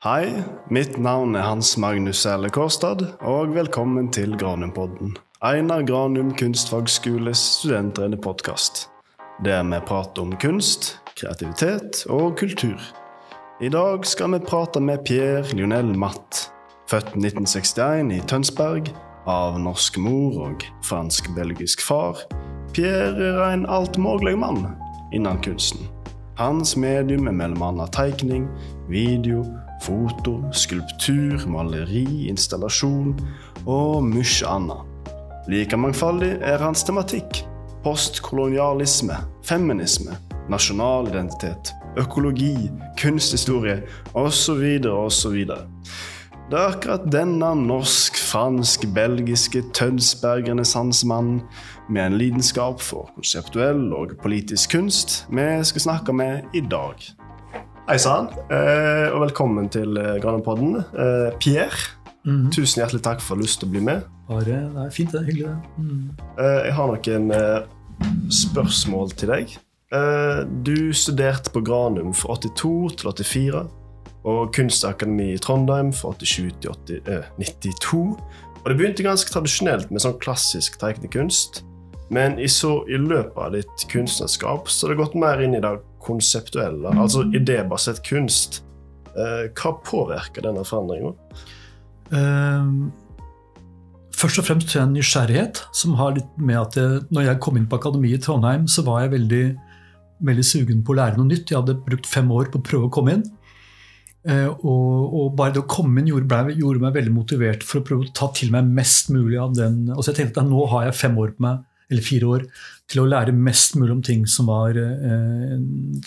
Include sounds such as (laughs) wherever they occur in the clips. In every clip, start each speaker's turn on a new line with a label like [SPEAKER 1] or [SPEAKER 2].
[SPEAKER 1] Hei, mitt navn er Hans Magnus Sæle Kårstad, og velkommen til Granumpodden. Einar Granum kunstfagskoles studentdrevne podkast. Der vi prater om kunst, kreativitet og kultur. I dag skal vi prate med Pierre Lionel Matt, født 1961 i Tønsberg, av norsk mor og fransk-belgisk far. Pierre er en altmulig mann innen kunsten. Hans medium er bl.a. tegning, video, foto, skulptur, maleri, installasjon og mye annet. Like mangfoldig er hans tematikk. Postkolonialisme, feminisme, nasjonal identitet, økologi, kunsthistorie osv. osv. Det er akkurat denne norsk-fransk-belgiske Tønsberg-renessansemannen med en lidenskap for konseptuell og politisk kunst vi skal snakke med i dag. Hei sann, eh, og velkommen til Granopodden. Eh, Pierre,
[SPEAKER 2] -hmm.
[SPEAKER 1] tusen hjertelig takk for lyst til å bli med.
[SPEAKER 2] Bare, det er fint, det. Hyggelig, det. Mm.
[SPEAKER 1] Eh, Jeg har noen eh, spørsmål til deg. Eh, Du studerte på Granum fra 82 til 84, og Kunstakademi i Trondheim fra 87 til 80, eh, 92. Og det begynte ganske tradisjonelt med sånn klassisk tegnekunst. Men i, så, i løpet av ditt kunstnerskap så har det gått mer inn i det konseptuelle, altså idébasert kunst. Eh, Hva påvirker denne forandringen?
[SPEAKER 2] Ehm, først og fremst tror en nysgjerrighet som har litt med at jeg, når jeg kom inn på akademiet i Trondheim, så var jeg veldig, veldig sugen på å lære noe nytt. Jeg hadde brukt fem år på å prøve å komme inn. Eh, og, og bare det å komme inn gjorde, ble, gjorde meg veldig motivert for å prøve å ta til meg mest mulig av den. Og så jeg tenkte at nå har jeg fem år på meg, eller fire år, til å lære mest mulig om ting som var, eh,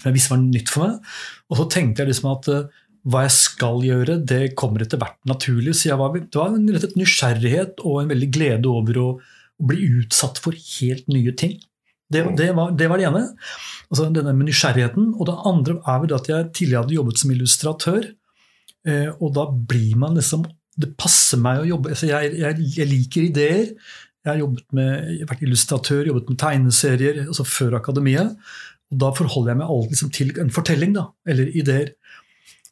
[SPEAKER 2] jeg visste var nytt for meg. Og så tenkte jeg liksom at eh, hva jeg skal gjøre, det kommer etter hvert naturlig. Så var, det var en rett og slett nysgjerrighet og en veldig glede over å, å bli utsatt for helt nye ting. Det, det, var, det var det ene. Altså denne med nysgjerrigheten. Og det andre er vel at jeg tidligere hadde jobbet som illustratør. Eh, og da blir man liksom Det passer meg å jobbe altså jeg, jeg, jeg liker ideer. Jeg har med, vært illustratør, jobbet med tegneserier altså før akademiet. Og da forholder jeg meg alltid liksom til en fortelling, da, eller ideer.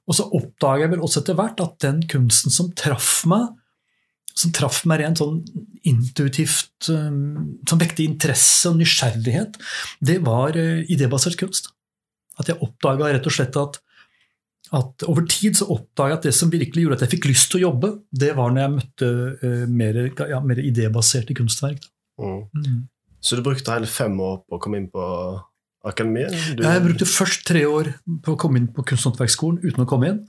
[SPEAKER 2] Og så oppdager jeg vel også etter hvert at den kunsten som traff meg, som traff meg rent sånn intuitivt, um, som vekte interesse og nysgjerrighet, det var uh, idébasert kunst. At jeg oppdaga rett og slett at, at over tid så oppdaga jeg at det som virkelig gjorde at jeg fikk lyst til å jobbe, det var når jeg møtte uh, mer, ja, mer idébaserte kunstverk.
[SPEAKER 1] Mm.
[SPEAKER 2] Mm.
[SPEAKER 1] Så du brukte hele fem år på å komme inn på akademiet? Du...
[SPEAKER 2] Jeg brukte først tre år på å komme inn på Kunsthåndverksskolen uten å komme inn.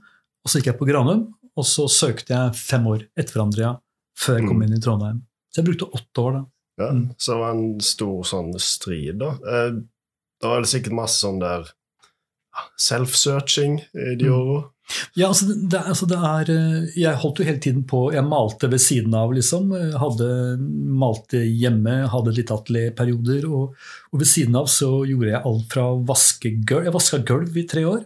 [SPEAKER 2] Og så gikk jeg på Granum, og så søkte jeg fem år etter hverandre ja, før jeg kom
[SPEAKER 1] Mm.
[SPEAKER 2] inn i Trondheim. Så jeg brukte åtte år da.
[SPEAKER 1] Ja,
[SPEAKER 2] Mm.
[SPEAKER 1] Så det var en stor sånn strid, da. Eh, Det var sikkert masse sånn der self-searching i de
[SPEAKER 2] Mm.
[SPEAKER 1] åra.
[SPEAKER 2] Ja, altså det, altså det er eh, Jeg holdt jo hele tiden på Jeg malte ved siden av, liksom. Hadde malte hjemme, hadde litt atelierperioder. Og, og ved siden av så gjorde jeg alt fra vaske gulv Jeg vaska gulv i tre år.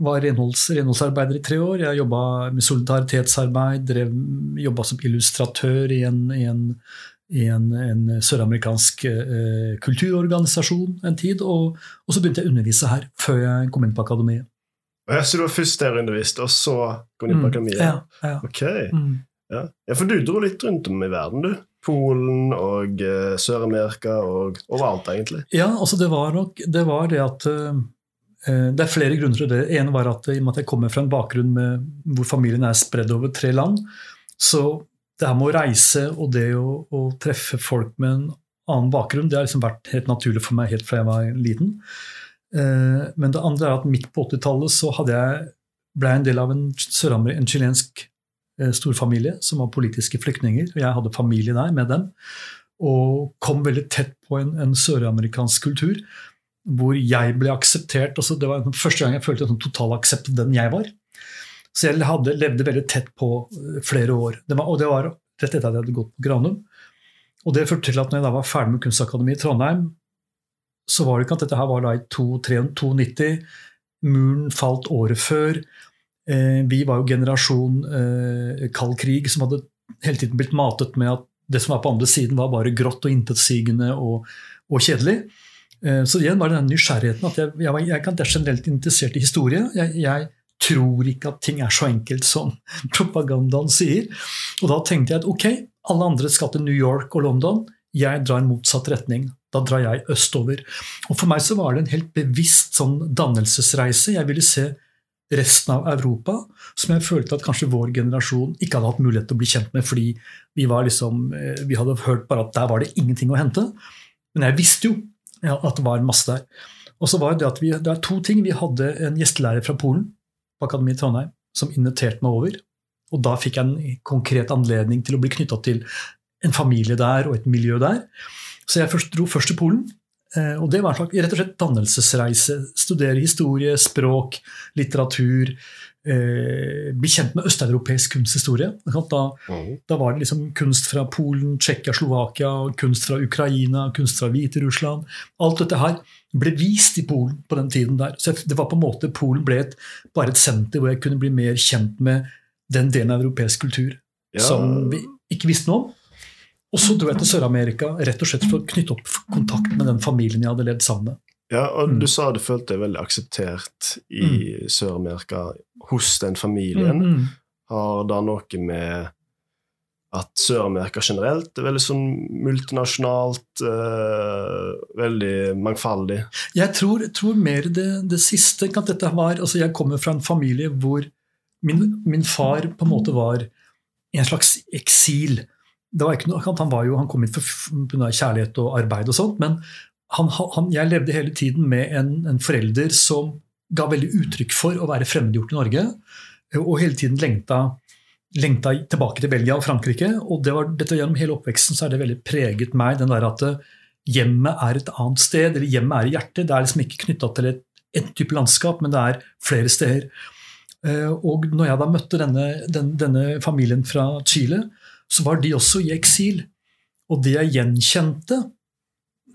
[SPEAKER 2] Var renholds, renholdsarbeider i tre år. Jeg jobba med solidaritetsarbeid, jobba som illustratør i en, i en, i en, en søramerikansk eh, kulturorganisasjon en tid. Og, og så begynte jeg å undervise her, før jeg kom inn på akademiet.
[SPEAKER 1] Ja, så du var først der undervist, og så kom du inn på
[SPEAKER 2] Mm,
[SPEAKER 1] akademiet?
[SPEAKER 2] Ja, ja.
[SPEAKER 1] Ok.
[SPEAKER 2] Mm.
[SPEAKER 1] Ja. ja, for du dro litt rundt om i verden, du. Polen og eh, Sør-Amerika og overalt, egentlig.
[SPEAKER 2] Ja, altså det var nok det var det at eh, Det er flere grunner til det. En var at i og med at jeg kommer fra en bakgrunn med, hvor familien er spredd over tre land, så det her med å reise og det å, å treffe folk med en annen bakgrunn, det har liksom vært helt naturlig for meg helt fra jeg var liten. Eh, Men det andre er at midt på 80-tallet så jeg, ble jeg en del av en, en chilensk eh, storfamilie som var politiske flyktninger. og Jeg hadde familie der med dem og kom veldig tett på en, en søramerikansk kultur hvor jeg ble akseptert. Altså det var den første gang jeg følte en sånn total aksept av den jeg var. Så jeg hadde, levde veldig tett på eh, flere år. Det var, og det var rett etter at jeg hadde gått på Granum. Og det førte til at når jeg da var ferdig med Kunstakademiet i Trondheim, så var det ikke at dette her var da i 92. Muren falt året før. Eh, vi var jo generasjon eh, kald krig som hadde hele tiden blitt matet med at det som var på andre siden, var bare grått og intetsigende og, og kjedelig. Eh, Så igjen var det den nysgjerrigheten at jeg, jeg, var, jeg, jeg er generelt interessert i historie. Jeg tror ikke at ting er så enkelt som (laughs) propagandaen sier. Og da tenkte jeg at ok, alle andre skal til New York og London. Jeg drar motsatt retning. Da drar jeg østover. Og For meg så var det en helt bevisst sånn dannelsesreise. Jeg ville se resten av Europa, som jeg følte at kanskje vår generasjon ikke hadde hatt mulighet til å bli kjent med, fordi vi, liksom, eh, vi hadde hørt bare at der var det ingenting å hente. Men jeg visste jo at det var masse der. Og så var Det at vi, det er to ting. Vi hadde en gjestelærer fra Polen på Akademiet Trondheim som inviterte meg over. Og da fikk jeg en konkret anledning til å bli knytta til en familie der og et miljø der. Så jeg først, dro først til Polen. Eh, og det var en slags rett og slett dannelsesreise. Studere historie, språk, litteratur. Eh, bli kjent med østeuropeisk kunsthistorie. Da, mm. da, var det liksom kunst fra Polen, Tsjekkia, Slovakia, kunst fra Ukraina, kunst fra Hviterussland. Alt dette her ble vist i Polen på den tiden der. Så det var på en måte, Polen ble et, bare et senter hvor jeg kunne bli mer kjent med den delen av europeisk kultur ja. som vi ikke visste noe om. Og så dro jeg til Sør-Amerika rett og slett for å knytte opp kontakt med den familien jeg hadde levd sammen med.
[SPEAKER 1] Ja, og mm. du sa du følte deg veldig akseptert i mm. Sør-Amerika hos den familien. Mm, mm. Har det noe med at Sør-Amerika generelt er veldig sånn multinasjonalt, øh, veldig mangfoldig?
[SPEAKER 2] Jeg tror, tror mer det, det, siste. at dette var, altså Jeg kommer fra en familie hvor min, min far på en måte var i en slags eksil Det var ikke noe, han, var jo, han kom hit pga. kjærlighet og arbeid og sånt, men han, han, jeg levde hele tiden med en, en, forelder som ga veldig uttrykk for å være fremmedgjort i Norge, og hele tiden lengta, lengta tilbake til Belgia og Frankrike. og det var, dette Gjennom hele oppveksten så er det veldig preget meg, den der at eh, hjemmet er et annet sted, eller hjemmet er i hjertet. Det er liksom ikke knytta til et, et type landskap, men det er flere steder. Eh, og når jeg da møtte denne, den, denne familien fra Chile, så var de også i eksil. Og det jeg gjenkjente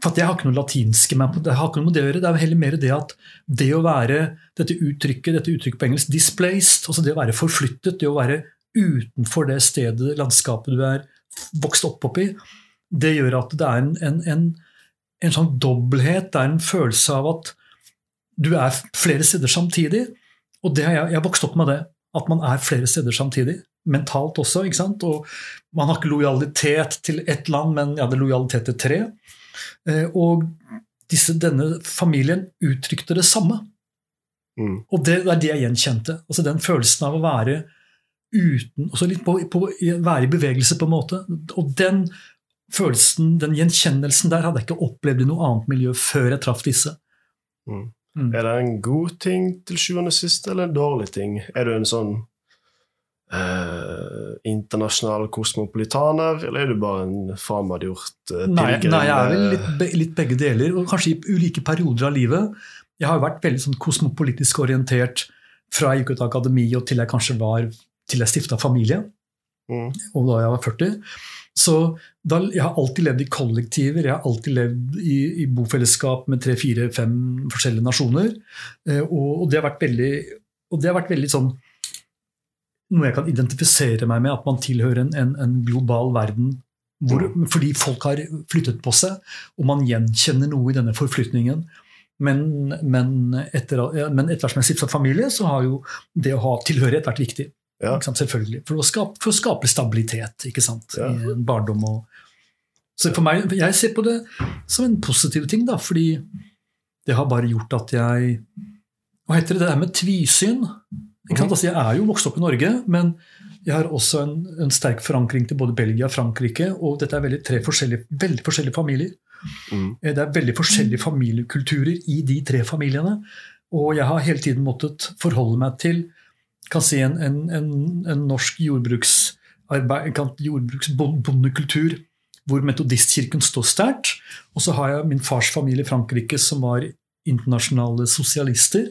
[SPEAKER 2] For jeg har ikke noe latinske med det har ikke noe med det å gjøre. Det er heller mer det at det å være dette uttrykket, dette uttrykket på engelsk 'displaced', altså det å være forflyttet, det å være utenfor det stedet, landskapet du er vokst opp oppi, det gjør at det er en, en, en, en sånn dobbelthet, det er en følelse av at du er flere steder samtidig. Og det har jeg, jeg har vokst opp med det, at man er flere steder samtidig mentalt også. ikke sant? Og man har ikke lojalitet til ett land, men jeg er lojalitet til tre. Eh, og disse, denne familien uttrykte det samme. Mm. Og det, er det jeg gjenkjente. Altså Den følelsen av å være uten også litt på, på, Være i bevegelse, på en måte. Og den følelsen, den gjenkjennelsen der, hadde jeg ikke opplevd i noe annet miljø før jeg traff disse.
[SPEAKER 1] Mm. Mm. Er det en god ting til sjuende og sist, eller en dårlig ting? Er du en sånn eh, internasjonal kosmopolitaner, eller er du bare en fremmedgjort eh,
[SPEAKER 2] nei, nei, jeg er vel litt, litt, begge deler, og kanskje i ulike perioder av livet. Jeg har vært veldig sånn kosmopolitisk orientert fra jeg gikk ut av akademi og til jeg kanskje var til jeg stifta familie, mm. og da jeg var 40. Så da, jeg har alltid levd i kollektiver, jeg har alltid levd i, i bofellesskap med tre, fire, fem forskjellige nasjoner. Eh, og, og, det har vært veldig, og det har vært veldig sånn noe jeg kan identifisere meg med, at man tilhører en, en, en global verden hvor, fordi folk har flyttet på seg, og man gjenkjenner noe i denne forflytningen. Men, men, etter, men etter hvert som jeg stifta familie, så har jo det å ha tilhørighet vært viktig. Ja. Selvfølgelig. For å, skape, for å, skape, stabilitet ikke sant? Ja. i en barndom. Og, så for meg, Jeg ser på det som en positiv ting, da, fordi det har bare gjort at jeg Hva heter det, det der med tvisyn? Altså, jeg er jo vokst opp i Norge, men jeg har også en, en, sterk forankring til både Belgia og Frankrike. Og dette er veldig, tre forskjellige, veldig forskjellige familier. Mm. Det er veldig forskjellige familiekulturer i de tre familiene. Og jeg har hele tiden måttet forholde meg til kan si en, en, en norsk jordbruksbondekultur hvor metodistkirken står sterkt. Og så har jeg min fars familie i Frankrike som var internasjonale sosialister.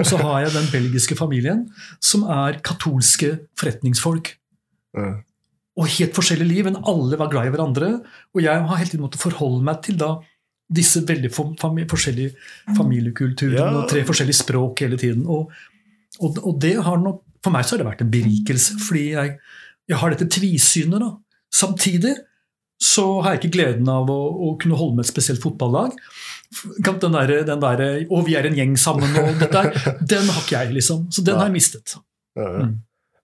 [SPEAKER 2] Og så har jeg den belgiske familien, som er katolske forretningsfolk. Og helt forskjellige liv, men alle var glad i hverandre. Og jeg har hele tiden måttet forholde meg til da disse veldig fami forskjellige familiekulturene ja. og tre forskjellige språk hele tiden. Og, og, og, det har nok, for meg så har det vært en berikelse, fordi jeg, jeg har dette tvisynet. da. Samtidig så har jeg ikke gleden av å, å kunne holde med et spesielt fotballag. Den der, den der 'Å, vi er en gjeng sammen' og dette der, (laughs) den har ikke jeg, liksom. Så den har jeg mistet.
[SPEAKER 1] Ja, ja.
[SPEAKER 2] Mm.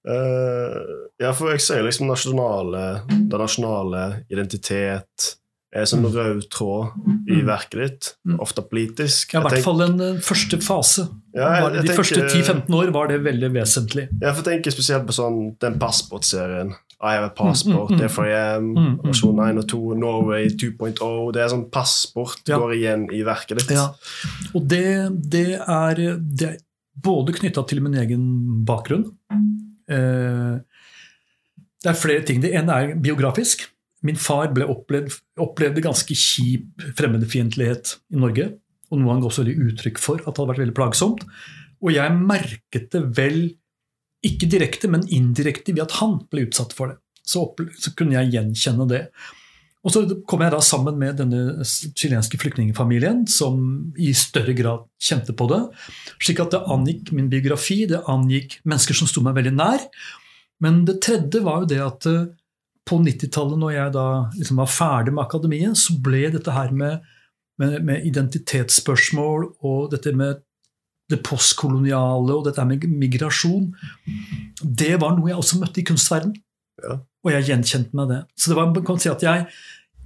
[SPEAKER 1] Eh, ja, for jeg ser liksom nasjonale, den nasjonale identitet er som en rød tråd i
[SPEAKER 2] Mm.
[SPEAKER 1] verket ditt,
[SPEAKER 2] Mm.
[SPEAKER 1] ofte politisk.
[SPEAKER 2] Ja, I hvert fall eh, første fase.
[SPEAKER 1] Ja, jeg- jeg
[SPEAKER 2] de første 10-15 år var det veldig vesentlig.
[SPEAKER 1] Ja, for jeg tenker spesielt på sånn, den passportserien. I have a passport,
[SPEAKER 2] Mm, mm, mm.
[SPEAKER 1] therefore I am.
[SPEAKER 2] Mm, mm.
[SPEAKER 1] Versjon 1 og 2, Norway 2.0. Det er sånn passport
[SPEAKER 2] Ja.
[SPEAKER 1] går igjen i verket ditt.
[SPEAKER 2] Ja. Og det, det, er, det er både knytta til min egen bakgrunn eh, Det er flere ting. Det ene er biografisk. Min far ble opplevd, opplevde ganske kjip fremmedfiendtlighet i Norge. Og noe han ga også veldig uttrykk for at det hadde vært veldig plagsomt. Og jeg merket det vel, ikke direkte, men indirekte ved at han ble utsatt for det. Så, så kunne jeg gjenkjenne det. Og så kom jeg da sammen med denne chilenske flyktningfamilien, som i større grad kjente på det. Slik at det angikk min biografi, det angikk mennesker som sto meg veldig nær. Men det tredje var jo det at eh, på 90-tallet, når jeg da liksom var ferdig med akademiet, så ble dette her med, med, med identitetsspørsmål og dette med det postkoloniale og dette med migrasjon, det var noe jeg også møtte i kunstverden.
[SPEAKER 1] Ja.
[SPEAKER 2] Og jeg gjenkjente meg det. Så det var, kan si at jeg,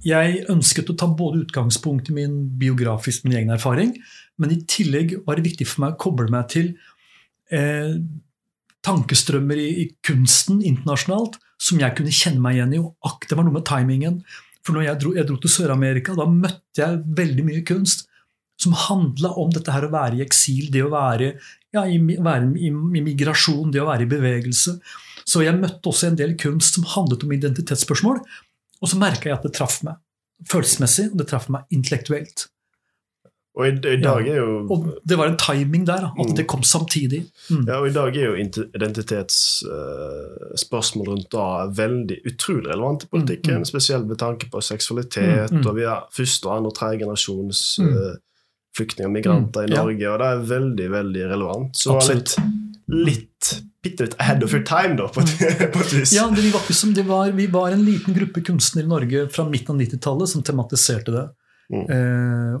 [SPEAKER 2] jeg ønsket å ta både utgangspunkt i min biografisk, min egen erfaring, men i tillegg var det viktig for meg å koble meg til eh, tankestrømmer i, i kunsten internasjonalt som jeg kunne kjenne meg igjen i. Og ak, det var noe med timingen. For når jeg dro, jeg dro til Sør-Amerika, da møtte jeg veldig mye kunst som handla om dette her å være i eksil, det å være, ja, i, være i, i migrasjon, det å være i bevegelse. Så jeg møtte også en del kunst som handlet om identitetsspørsmål. Og så merka jeg at det traff meg følelsesmessig, og det traff meg intellektuelt.
[SPEAKER 1] Og i, i dag er jo
[SPEAKER 2] Og det var en timing der, at
[SPEAKER 1] Mm.
[SPEAKER 2] det kom samtidig. Mm.
[SPEAKER 1] Ja, og I dag er jo identitetsspørsmål rundt da veldig utrolig relevant i politikken.
[SPEAKER 2] Mm, mm.
[SPEAKER 1] Spesielt med tanke på seksualitet,
[SPEAKER 2] Mm, mm.
[SPEAKER 1] og vi har første- andre- og tredje
[SPEAKER 2] generasjons
[SPEAKER 1] eh, flyktninger og migranter
[SPEAKER 2] Mm,
[SPEAKER 1] i
[SPEAKER 2] ja.
[SPEAKER 1] Norge, og det er veldig veldig relevant. Så
[SPEAKER 2] Absolutt.
[SPEAKER 1] litt, litt bitte litt ahead of your time, da, på et, (laughs) på et vis.
[SPEAKER 2] Ja, det, vi, var ikke som, det var, vi var en liten gruppe kunstnere i Norge fra midten av 90-tallet som tematiserte det.
[SPEAKER 1] Mm.
[SPEAKER 2] Eh,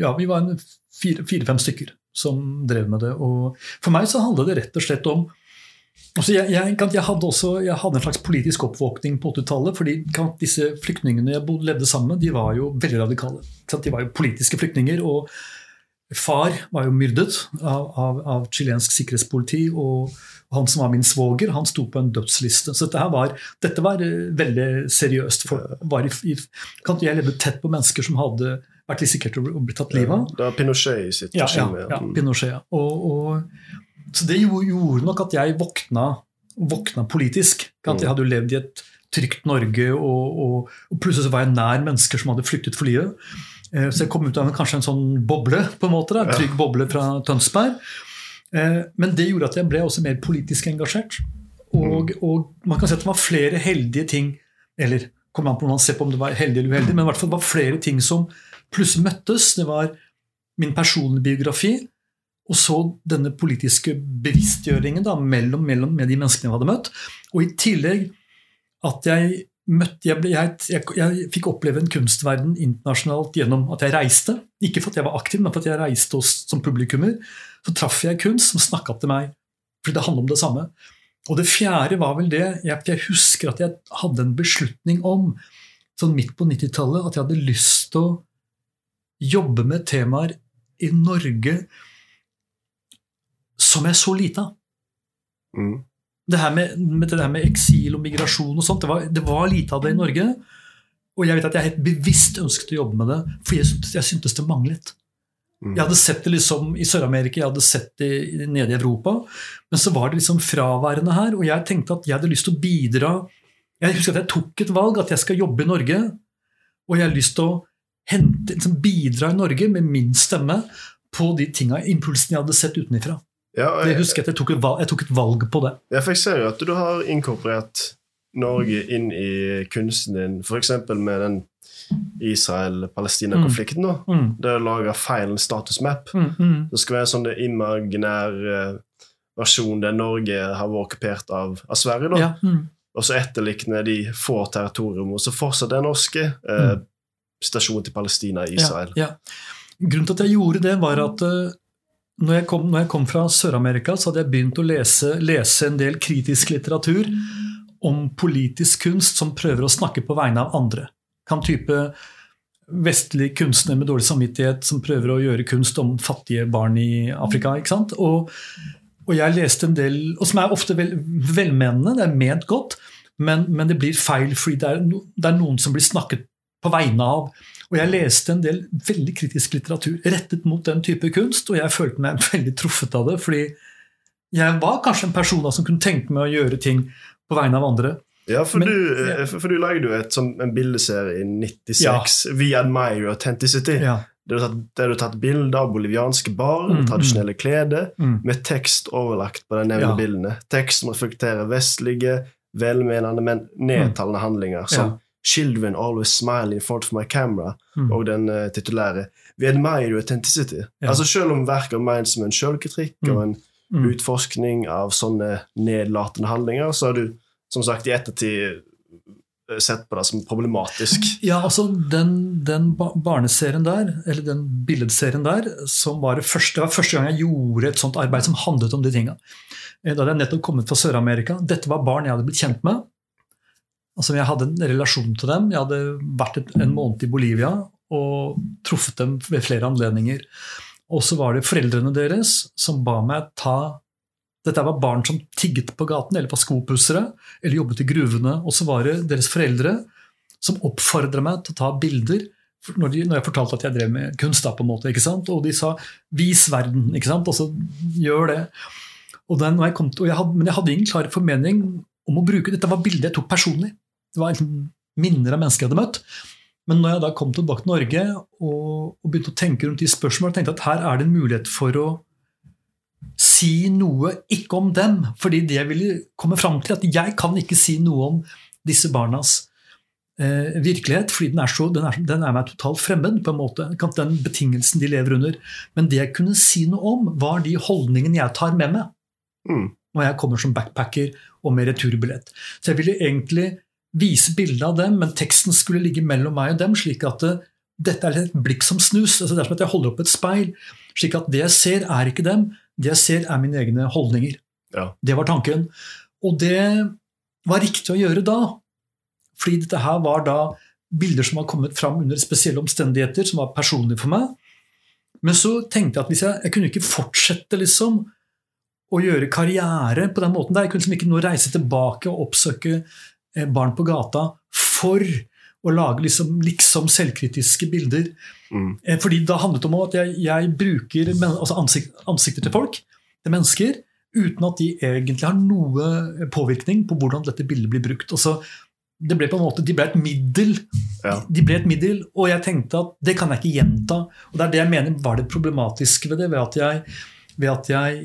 [SPEAKER 2] ja, vi var en fire- fire-fem stykker som drev med det. Og for meg så handla det rett og slett om altså jeg, jeg, jeg, hadde også, jeg hadde en slags politisk oppvåkning på 80-tallet. fordi disse flyktningene jeg bodde, levde sammen med, de var jo veldig radikale. De var jo politiske flyktninger. og Far var jo myrdet av, av, av chilensk sikkerhetspoliti. og han som var min svoger, han sto på en dødsliste. Så dette, var, dette var eh, veldig seriøst. For, var i, jeg levde tett på mennesker som hadde vært risikert å bli- tatt livet av.
[SPEAKER 1] Det var Pinochet i sitt
[SPEAKER 2] Ja, ja,
[SPEAKER 1] regime.
[SPEAKER 2] ja,
[SPEAKER 1] Mm.
[SPEAKER 2] Pinochet. Og, og, så det gjorde, nok at jeg våkna, våkna politisk. At jeg hadde jo levd i et trygt Norge, og, og, og plutselig var jeg nær mennesker som hadde flyktet for livet. Eh, Så jeg kom ut av en, kanskje en sånn boble, på en måte, da, en trygg boble fra Tønsberg. Eh, Men det gjorde at jeg ble også mer politisk engasjert. Og,
[SPEAKER 1] Mm.
[SPEAKER 2] og man kan si at det var flere heldige ting Eller kommer an på om man ser på om det var heldig eller uheldig, men i hvert fall det var flere ting som plutselig møttes. Det var min personlige biografi, og så denne politiske bevisstgjøringen da, mellom, mellom med de menneskene jeg hadde møtt. Og i tillegg at jeg møtte jeg, jeg, jeg, jeg fikk oppleve en kunstverden internasjonalt gjennom at jeg reiste. Ikke for at jeg var aktiv, men for at jeg reiste hos, som publikummer. Så traff jeg kunst som snakka til meg, fordi det handler om det samme. Og det fjerde var vel det jeg husker at jeg hadde en beslutning om, sånn midt på 90-tallet, at jeg hadde lyst til å jobbe med temaer i Norge som jeg så lite av.
[SPEAKER 1] Mm.
[SPEAKER 2] Det her med, med det her med eksil og migrasjon og sånt, det var, det var lite av det i Norge. Og jeg vet at jeg helt bevisst ønsket å jobbe med det, for jeg syntes, jeg syntes det manglet.
[SPEAKER 1] Mm.
[SPEAKER 2] Jeg hadde sett det liksom i Sør-Amerika, jeg hadde sett det nede i Europa. Men så var det liksom fraværende her, og jeg tenkte at jeg hadde lyst til å bidra. Jeg husker at jeg tok et valg, at jeg skal jobbe i Norge. Og jeg har lyst til å hente, liksom bidra i Norge med min stemme på de tinga, impulsene jeg hadde sett utenfra.
[SPEAKER 1] Ja, jeg,
[SPEAKER 2] Det husker jeg at jeg tok et valg, jeg tok et valg på det.
[SPEAKER 1] ja, for jeg ser jo at du har inkorporert Norge inn i kunsten din, f.eks. med den Israel-Palestina-konflikten. da.
[SPEAKER 2] Mm.
[SPEAKER 1] Det å lage feil status map.
[SPEAKER 2] Mm, mm.
[SPEAKER 1] Det skal være en sånn imaginær eh, versjon der Norge har vært okkupert av, av Sverige. da.
[SPEAKER 2] Ja, mm.
[SPEAKER 1] og så etterlikne de få territoriene så fortsatt er norske. Eh, stasjonen til Palestina i Israel.
[SPEAKER 2] Ja, ja. Grunnen til at jeg gjorde det, var at uh, når, jeg kom, når, jeg kom, fra Sør-Amerika, så hadde jeg begynt å lese, lese, en del kritisk litteratur om politisk kunst som prøver å snakke på vegne av andre. Kan type vestlig kunstner med dårlig samvittighet som prøver å gjøre kunst om fattige barn i Afrika. ikke sant? Og, og jeg leste en del, og som er ofte vel, velmenende, det er ment godt, men, men, det blir feil fordi det er, det er noen som blir snakket på vegne av. Og jeg leste en del veldig kritisk litteratur rettet mot den type kunst, og jeg følte meg (laughs) veldig truffet av det. fordi jeg var kanskje en person som kunne tenke meg å gjøre ting på vegne av andre.
[SPEAKER 1] Ja, for, Men, du, ja. for, for du lagde jo et, sånn, en bildeserie i 96, ja. We Admire Your Authenticity. Ja. Der du, tatt, tatt bilder av bolivianske barn, mm, tradisjonelle mm. klede, mm. med tekst overlagt på de nevnte bildene. Tekst som reflekterer vestlige, velmenende, men nedtalende handlinger. som 'Children always smile in front of my camera' mm. og den uh, titulære 'We admire your authenticity'. Altså Selv om verket er ment som en sjølkritikk og en utforskning av sånne nedlatende handlinger, så har du som sagt, i ettertid eh, sett på det som problematisk. (laughs)
[SPEAKER 2] Ja, altså den, den, barneserien der, eller den billedserien der, som var det, første, det var første gang jeg gjorde et sånt arbeid som handlet om de tinga. Eh, da hadde jeg nettopp kommet fra Sør-Amerika. Dette var barn jeg hadde blitt kjent med. Altså Jeg hadde en relasjon til dem. Jeg hadde vært en måned i Bolivia og truffet dem ved flere anledninger. Og så var det foreldrene deres som ba meg ta dette var barn som tigget på gaten, eller var skopussere, eller jobbet i gruvene. Og så var det deres foreldre som oppfordra meg til å ta bilder når, de, når, jeg fortalte at jeg drev med kunst. på en måte, ikke sant? Og de sa 'vis verden', ikke sant? altså gjør det. Og den, jeg kom og jeg hadde, men jeg hadde ingen klar formening om å bruke Dette var bilder jeg tok personlig. Det var minner av mennesker jeg hadde møtt. Men når jeg da kom tilbake til Norge og, og begynte å tenke rundt de spørsmålene, tenkte jeg at her er det en mulighet for å si noe ikke om dem. Fordi det jeg ville komme fram til, at jeg kan ikke si noe om disse barnas eh, virkelighet, fordi den er, så, den, er, den er, meg totalt fremmed. på en måte, Den betingelsen de lever under. Men det jeg kunne si noe om, var de holdningene jeg tar med meg mm. når jeg kommer som backpacker og med returbillett. Så jeg ville egentlig vise bildet av dem, men teksten skulle ligge mellom meg og dem, slik at det, dette er et blikk som snus. Altså det er som at jeg holder opp et speil. slik at det jeg ser, er ikke dem, det jeg ser, er mine egne holdninger. Ja. Det var tanken. Og det var riktig å gjøre da. Fordi dette her var da bilder som var kommet fram under spesielle omstendigheter, som var personlige for meg. Men så tenkte jeg at hvis jeg, jeg kunne ikke fortsette liksom å gjøre karriere på den måten der. Jeg kunne liksom ikke nå reise tilbake og oppsøke eh, barn på gata for å lage liksom, liksom selvkritiske bilder. Mm. Eh, fordi da handlet det om at jeg, jeg bruker altså ansikt, ansikter til folk, til mennesker, uten at de egentlig har noe påvirkning på hvordan dette bildet blir brukt. Altså, det ble på en måte, De ble et middel, ja. de ble et middel, og jeg tenkte at det kan jeg ikke gjenta. og Det er det jeg mener var det problematiske ved det. ved at jeg, ved at jeg,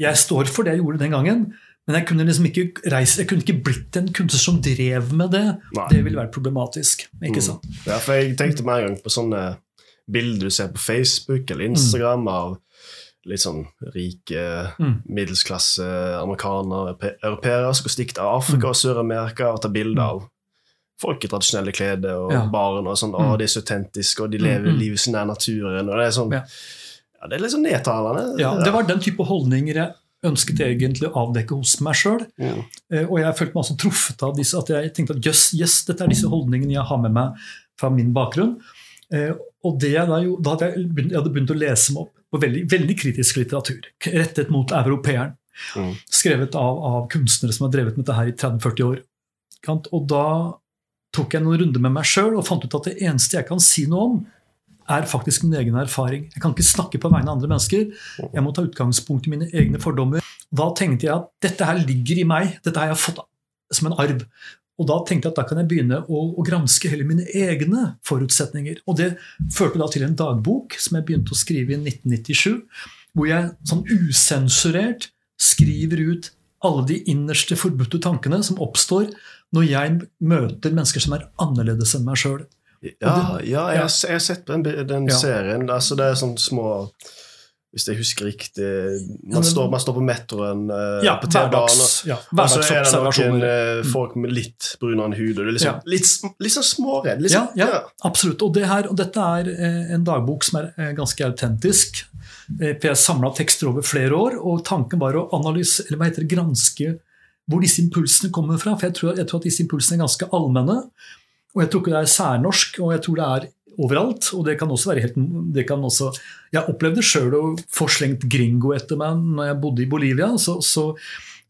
[SPEAKER 2] jeg står for det jeg gjorde den gangen, men jeg kunne liksom ikke reise, jeg kunne ikke blitt en kunstner som drev med det. Nei. Det ville vært problematisk. ikke mm. sant?
[SPEAKER 1] Mm. Ja, for Jeg tenkte med en gang på sånne bilder du ser på Facebook eller Instagram mm. av litt sånn rike, mm. middelsklasse amerikanere, europeere som går stikke til Afrika og Sør-Amerika og tar bilder av folk i tradisjonelle klær og ja. barn. og sånn, å, De er så autentiske, og de lever mm. livet sin nær naturen. og Det er sånn, ja. Ja, det er litt sånn nedtalende.
[SPEAKER 2] Ja, Det var den type holdninger jeg ønsket egentlig å avdekke hos meg sjøl. Mm. Eh, og jeg følte meg også truffet av disse, at jeg tenkte at yes, yes, dette er disse holdningene jeg har med meg fra min bakgrunn. Eh, og det da, jo, da hadde jeg, begynt, jeg hadde begynt å lese meg opp på veldig, veldig kritisk litteratur rettet mot europeeren. Mm. Skrevet av, av, kunstnere som har drevet med dette her i 30-40 år. Og da tok jeg noen runder med meg sjøl og fant ut at det eneste jeg kan si noe om, er faktisk min egen erfaring. Jeg kan ikke snakke på vegne av andre mennesker. Jeg må ta utgangspunkt i mine egne fordommer. Da tenkte jeg at dette her ligger i meg. Dette har jeg fått som en arv. Og da tenkte jeg at da kan jeg begynne å, å granske heller mine egne forutsetninger. Og det førte da til en dagbok som jeg begynte å skrive i 1997. Hvor jeg sånn usensurert skriver ut alle de innerste forbudte tankene som oppstår når jeg møter mennesker som er annerledes enn meg sjøl.
[SPEAKER 1] Ja, ja jeg, jeg, har sett den, den serien. Altså, det er sånne små hvis jeg husker riktig Man,
[SPEAKER 2] Ja,
[SPEAKER 1] står, man står på metroen eh,
[SPEAKER 2] Ja,
[SPEAKER 1] på T-banen,
[SPEAKER 2] ja,
[SPEAKER 1] og så er det noen eh, folk med litt brunere hud. Og det er liksom,
[SPEAKER 2] Ja.
[SPEAKER 1] litt, litt sånn småredd.
[SPEAKER 2] Ja,
[SPEAKER 1] Liksom.
[SPEAKER 2] ja, absolutt. Og, det her, og dette er eh, en dagbok som er ganske autentisk. For jeg samla tekster over flere år, og tanken var å analyse, eller hva heter det, granske hvor disse impulsene kommer fra. For jeg tror, jeg tror at disse impulsene er ganske allmenne. Og jeg tror ikke det er særnorsk, og jeg tror det er overalt. Og det kan også være helt det kan også, Jeg opplevde sjøl å få slengt gringo etter meg når jeg bodde i Bolivia. så, så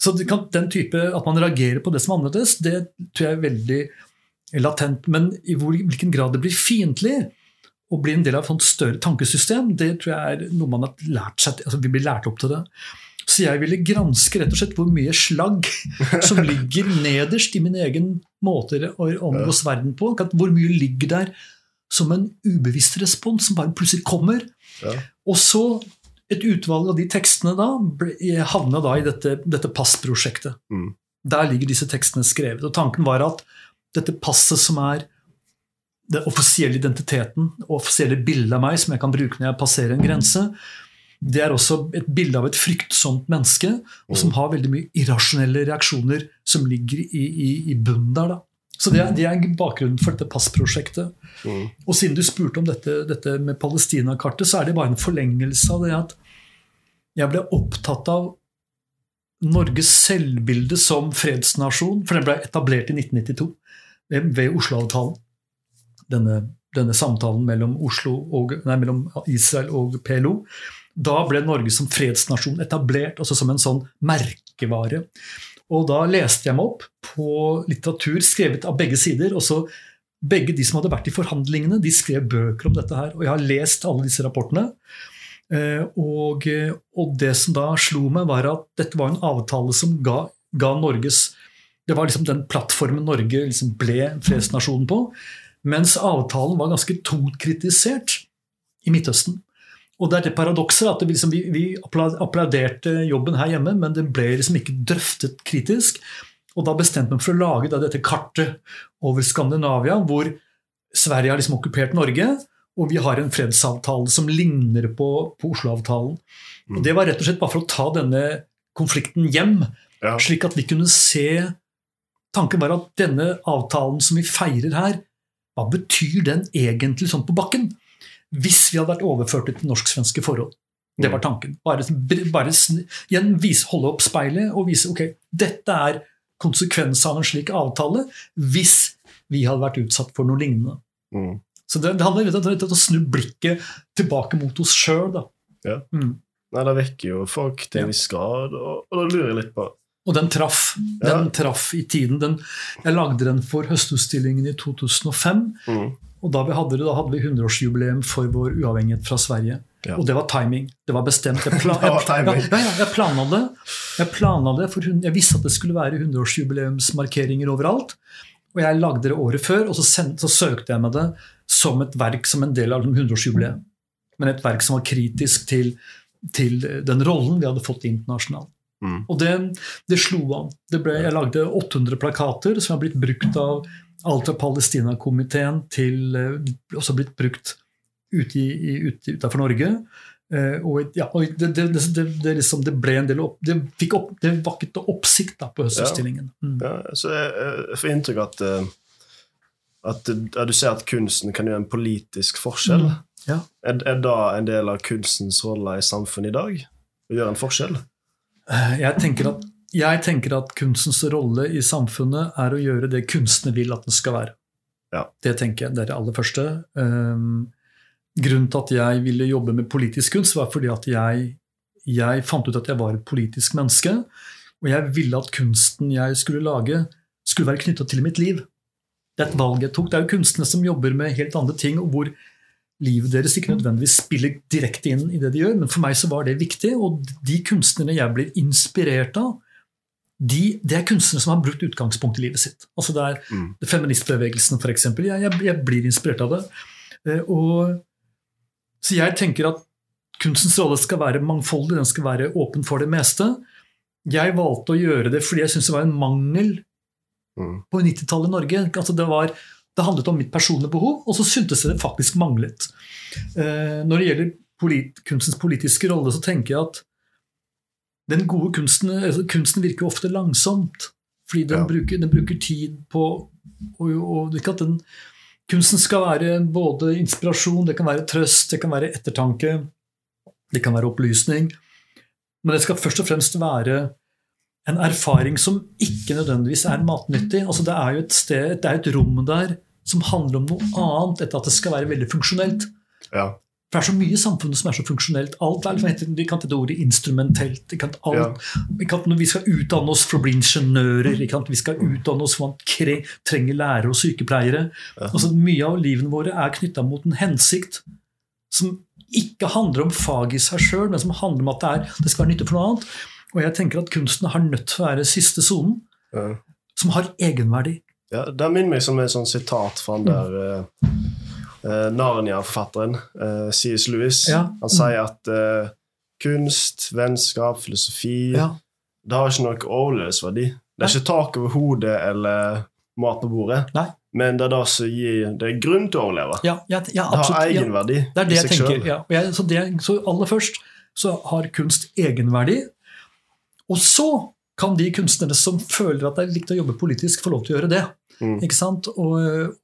[SPEAKER 2] så kan, den type, At man reagerer på det som er annerledes, det tror jeg er veldig latent. Men i hvor, hvilken grad det blir fiendtlig å bli en del av et større tankesystem, det tror jeg er noe man har lært seg altså Vi blir lært opp til det. Så jeg ville granske rett og slett hvor mye slagg som (laughs) ligger nederst i min egen måte å omgås verden på. Hvor mye ligger der som en ubevisst respons som bare plutselig kommer.
[SPEAKER 1] Ja.
[SPEAKER 2] Og så et utvalg av de tekstene da havna da i dette, dette passprosjektet.
[SPEAKER 1] Mm.
[SPEAKER 2] Der ligger disse tekstene skrevet. Og tanken var at dette passet som er den offisielle identiteten det offisielle bildet av meg som jeg kan bruke når jeg passerer en grense, det er også et bilde av et fryktsomt menneske, og som har veldig mye irrasjonelle reaksjoner som ligger i, i, i bunnen der. da. Så det er, det er bakgrunnen for dette passprosjektet.
[SPEAKER 1] Mm.
[SPEAKER 2] Og siden du spurte om dette, dette med Palestina-kartet, så er det bare en forlengelse av det at jeg ble opptatt av Norges selvbilde som fredsnasjon, for den ble etablert i 1992 ved, ved Oslo-avtalen. Denne, denne samtalen mellom, Oslo og, nei, mellom Israel og PLO. Da ble Norge som fredsnasjon etablert, altså som en sånn merkevare. Og da leste jeg meg opp på litteratur skrevet av begge sider. og så begge de som hadde vært i forhandlingene, de skrev bøker om dette her. Og jeg har lest alle disse rapportene. Eh, Og, og det som da slo meg, var at dette var en avtale som ga, ga Norges Det var liksom den plattformen Norge liksom ble fredsnasjonen på. Mens avtalen var ganske tungt kritisert i Midtøsten. Og det er det paradokset at det liksom, vi, vi applauderte jobben her hjemme, men det ble liksom ikke drøftet kritisk. Og da bestemte man for å lage da dette kartet over Skandinavia, hvor Sverige har liksom okkupert Norge, og vi har en fredsavtale som ligner på, på Oslo-avtalen. Og Det var rett og slett bare for å ta denne konflikten hjem,
[SPEAKER 1] Ja.
[SPEAKER 2] slik at vi kunne se Tanken var at denne avtalen som vi feirer her, hva betyr den egentlig sånn på bakken? Hvis vi hadde vært overført til norsk-svenske forhold. Det var tanken. Bare, bare igjen vise, holde opp speilet og vise ok, dette er konsekvensen av en slik avtale hvis vi hadde vært utsatt for noe lignende.
[SPEAKER 1] Mm.
[SPEAKER 2] Så det, det handler rett om å snu blikket tilbake mot oss sjøl.
[SPEAKER 1] Ja.
[SPEAKER 2] Mm.
[SPEAKER 1] Nei, det vekker jo folk til en viss grad, og, og da lurer jeg litt på
[SPEAKER 2] Og den traff.
[SPEAKER 1] Ja.
[SPEAKER 2] Den traff i tiden. Den, jeg lagde den for Høstutstillingen i 2005.
[SPEAKER 1] mm.
[SPEAKER 2] Og da, vi hadde, det, da hadde vi 100-årsjubileum for vår uavhengighet fra Sverige.
[SPEAKER 1] Ja.
[SPEAKER 2] Og det var timing. Det var bestemt. Jeg, pla (laughs)
[SPEAKER 1] timing.
[SPEAKER 2] Ja, ja, jeg planla det. Jeg, planla det for jeg visste at det skulle være 100-årsjubileumsmarkeringer overalt. Og jeg lagde det året før, og så, send, så søkte jeg med det som et verk som en del av 100-årsjubileet. Men et verk som var kritisk til, til den rollen vi hadde fått internasjonalt.
[SPEAKER 1] Mm.
[SPEAKER 2] Og det, det slo an. Det ble, jeg lagde 800 plakater som har blitt brukt av alt fra Palestina-komiteen til eh, også blitt brukt ute, i, ute utenfor Norge. Eh, og ja, og det, det, det, det, liksom, det ble en del opp, Det fikk opp, det vakket oppsikt da, på høstutstillingen. Mm.
[SPEAKER 1] Ja, så jeg, får inntrykk at, eh, at du ser at kunsten kan gjøre en politisk forskjell.
[SPEAKER 2] Mm. Ja.
[SPEAKER 1] Er, er da en del av kunstens rolle i samfunnet i dag? Å gjøre en forskjell?
[SPEAKER 2] Jeg tenker, at, jeg tenker at kunstens rolle i samfunnet er å gjøre det kunstner vil at den skal være.
[SPEAKER 1] Ja.
[SPEAKER 2] Det tenker jeg. Det er det aller første. Um, grunnen til at jeg ville jobbe med politisk kunst, var fordi at jeg, jeg fant ut at jeg var et politisk menneske. Og jeg ville at kunsten jeg skulle lage, skulle være knytta til mitt liv. Det er et valg jeg tok. Det er jo kunstnere som jobber med helt andre ting, og hvor livet deres ikke nødvendigvis spiller direkte inn i det de gjør, men for meg så var det viktig. Og de kunstnerne jeg blir inspirert av, de, det er kunstnere som har brukt utgangspunkt i livet sitt. Altså det er
[SPEAKER 1] Mm.
[SPEAKER 2] Feministbevegelsen, f.eks. Jeg, jeg, jeg blir inspirert av det. Eh, Og, så jeg tenker at kunstens rolle skal være mangfoldig, den skal være åpen for det meste. Jeg valgte å gjøre det fordi jeg syntes det var en mangel
[SPEAKER 1] Mm.
[SPEAKER 2] på 90-tallet i Norge. Altså det, var, det handlet om mitt personlige behov, og så syntes jeg det faktisk manglet. Eh, når det gjelder polit, kunstens politiske rolle, så tenker jeg at den gode kunsten, altså kunsten virker ofte langsomt. Fordi den,
[SPEAKER 1] Ja.
[SPEAKER 2] bruker, den bruker tid på og, og ikke at den, Kunsten skal være både inspirasjon, det kan være trøst, det kan være ettertanke, det kan være opplysning. Men det skal først og fremst være en erfaring som ikke nødvendigvis er matnyttig. Altså det er jo et sted, det er et rom der som handler om noe annet etter at det skal være veldig funksjonelt.
[SPEAKER 1] Ja.
[SPEAKER 2] For det er så mye i samfunnet som er så funksjonelt. Alt er liksom, Vi kan ta det ordet instrumentelt. Vi kan, alt, vi kan, når vi skal utdanne oss for å bli ingeniører, vi, kan, vi skal utdanne oss for man trenger lærere og sykepleiere. Altså, mye av livene våre er knytta mot en hensikt som ikke handler om fag i seg sjøl, men som handler om at det, er, det skal være nyttig for noe annet. Og jeg tenker at kunsten har nødt til å være siste sonen,
[SPEAKER 1] Ja.
[SPEAKER 2] som har egenverdi.
[SPEAKER 1] Ja, det minner meg som et sånt sitat fra den der uh, Narnia-forfatteren eh, C.S. Lewis.
[SPEAKER 2] Ja.
[SPEAKER 1] Han sier at eh, kunst, vennskap, filosofi
[SPEAKER 2] Ja.
[SPEAKER 1] Det har ikke noe overlevelsesverdi. Det er ikke tak over hodet eller mat på bordet,
[SPEAKER 2] Nei.
[SPEAKER 1] men det er det som gir det er grunn til å overleve.
[SPEAKER 2] Ja, ja, ja,
[SPEAKER 1] Det har egenverdi
[SPEAKER 2] Det er det
[SPEAKER 1] i seg.
[SPEAKER 2] Ja. Så, så aller først så har kunst egenverdi. Og så kan de kunstnere som føler at det er viktig å jobbe politisk, få lov til å gjøre det.
[SPEAKER 1] Mm.
[SPEAKER 2] Ikke sant? Og,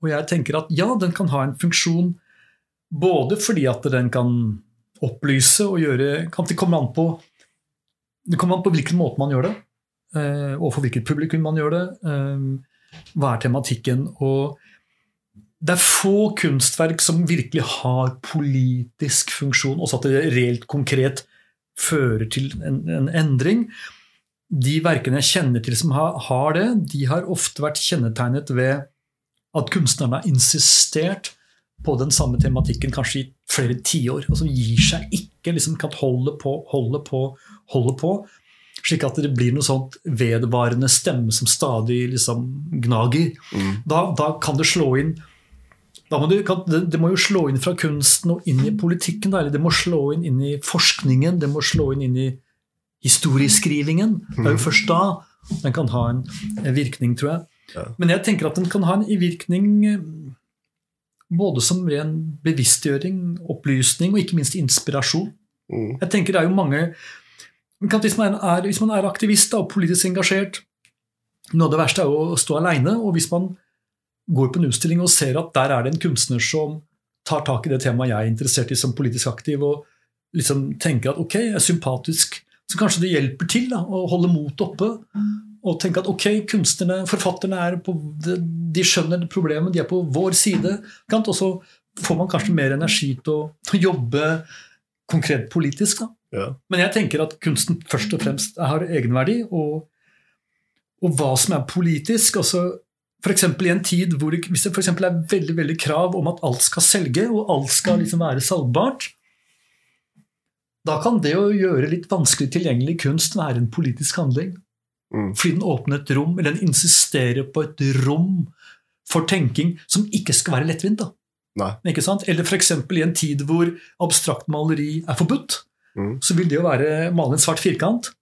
[SPEAKER 2] og jeg tenker at ja, den kan ha en funksjon både fordi at den kan opplyse og gjøre kan Det kommer an på, det kommer an på hvilken måte man gjør det, eh, og for hvilket publikum man gjør det. Eh, hva er tematikken? Og det er få kunstverk som virkelig har politisk funksjon, også at det reelt konkret fører til en, en endring. De verkene jeg kjenner til som har, har det, de har ofte vært kjennetegnet ved at kunstnerne har insistert på den samme tematikken kanskje i flere tiår. som gir seg ikke, liksom kan holde på, holde på, holde på. Slik at det blir noe sånt vedvarende stemme som stadig liksom gnager.
[SPEAKER 1] Mm.
[SPEAKER 2] Da, da kan det slå inn da må det, kan, det, det må jo slå inn fra kunsten og inn i politikken. Da, eller det må slå inn, inn i forskningen, det må slå inn, inn i historieskrivingen. Det er jo først da den kan ha en, en virkning, tror jeg.
[SPEAKER 1] Ja.
[SPEAKER 2] Men jeg tenker at den kan ha en virkning eh, både som ren bevisstgjøring, opplysning og ikke minst inspirasjon.
[SPEAKER 1] Mm.
[SPEAKER 2] Jeg tenker det er jo mange hvis, man er, hvis man er aktivist da, og politisk engasjert Noe av det verste er jo å stå aleine. Og hvis man går på en utstilling og ser at der er det en kunstner som tar tak i det temaet jeg er interessert i som politisk aktiv, og liksom tenker at ok, jeg er sympatisk, så kanskje det hjelper til da, å holde motet oppe. Og tenke at ok, kunstnerne, forfatterne er på, de, skjønner problemet, de er på vår side. Og så får man kanskje mer energi til å, til å jobbe konkret politisk. da.
[SPEAKER 1] Ja.
[SPEAKER 2] Men jeg tenker at kunsten først og fremst har egenverdi, og, og hva som er politisk. altså for eksempel i en tid hvor det, Hvis det for er veldig veldig krav om at alt skal selge, og alt skal liksom være salgbart, da kan det å gjøre litt vanskelig tilgjengelig kunst være en politisk handling.
[SPEAKER 1] Mm.
[SPEAKER 2] Fordi den åpner et rom, eller den insisterer på et rom for tenking som ikke skal være lettvint. da.
[SPEAKER 1] Nei.
[SPEAKER 2] Ikke sant? Eller f.eks. i en tid hvor abstrakt maleri er forbudt,
[SPEAKER 1] Mm.
[SPEAKER 2] så vil det å være, male en svart firkant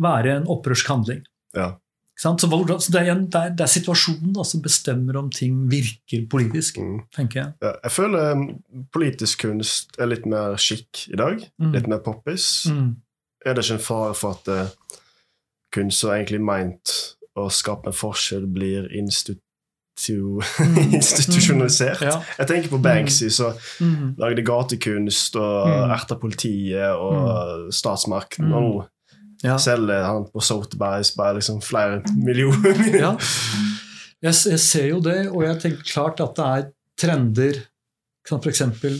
[SPEAKER 2] være en opprørsk handling.
[SPEAKER 1] Ja.
[SPEAKER 2] Så, det, er det, er, det er situasjonen da, som bestemmer om ting virker politisk,
[SPEAKER 1] Mm.
[SPEAKER 2] tenker jeg.
[SPEAKER 1] Ja, jeg føler um, politisk kunst er litt mer chic i dag.
[SPEAKER 2] Mm.
[SPEAKER 1] Litt mer poppis.
[SPEAKER 2] Mm.
[SPEAKER 1] Er det ikke en fare for at uh, kunst som egentlig meint å skape en forskjell, blir institu (laughs)
[SPEAKER 2] Mm.
[SPEAKER 1] institusjonalisert?
[SPEAKER 2] Ja.
[SPEAKER 1] Jeg tenker på Banksy, som
[SPEAKER 2] Mm.
[SPEAKER 1] lagde gatekunst og
[SPEAKER 2] Mm.
[SPEAKER 1] erta politiet og statsmakten.
[SPEAKER 2] Mm.
[SPEAKER 1] Og nå
[SPEAKER 2] Ja.
[SPEAKER 1] selger han på Sotheby's bare liksom flere millioner.
[SPEAKER 2] ja. Jeg, jeg ser jo det, og jeg tenker klart at det er trender. F.eks. For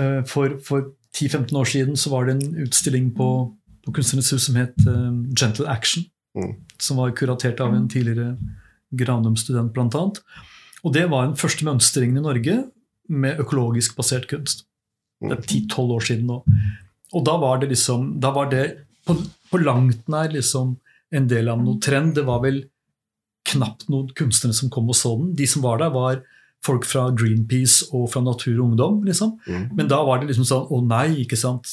[SPEAKER 2] eh, for, for 10-15 år siden så var det en utstilling på, på Kunstnernes hus som het eh, Gentle Action.
[SPEAKER 1] Mm.
[SPEAKER 2] Som var kuratert av en tidligere Granum-student, annet. Og det var den første mønstringen i Norge med økologisk basert kunst. Det er 10-12 år siden nå. Og da var det liksom Da var det på, på langt nær liksom en del av noen trend. Det var vel knapt noen kunstnere som kom og så den. De som var der, var folk fra Greenpeace og fra Natur og Ungdom. liksom.
[SPEAKER 1] Mm.
[SPEAKER 2] Men da var det liksom sånn Å nei, ikke sant?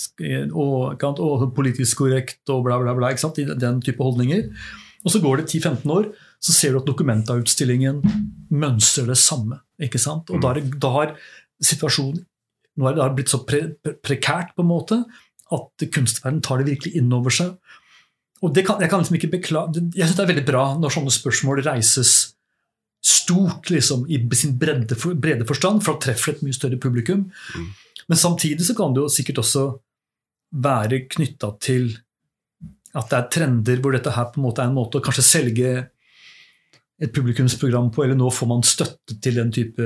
[SPEAKER 2] Og, å politisk korrekt og bla, bla, bla. ikke sant? Den type holdninger. Og så går det 10-15 år, så ser du at Dokumenta-utstillingen mønstrer det samme. ikke sant? Og da, er da har situasjonen nå er det blitt så pre prekært på en måte at kunstverden tar det virkelig inn over seg. Og det kan, Jeg kan liksom ikke beklage, jeg synes det er veldig bra når sånne spørsmål reises stort liksom, i sin bredde, brede forstand, for da treffer et mye større publikum. Mm. Men samtidig så kan det jo sikkert også være knytta til at det er trender hvor dette her på en måte er en måte å kanskje selge et publikumsprogram på, eller nå får man støtte til den type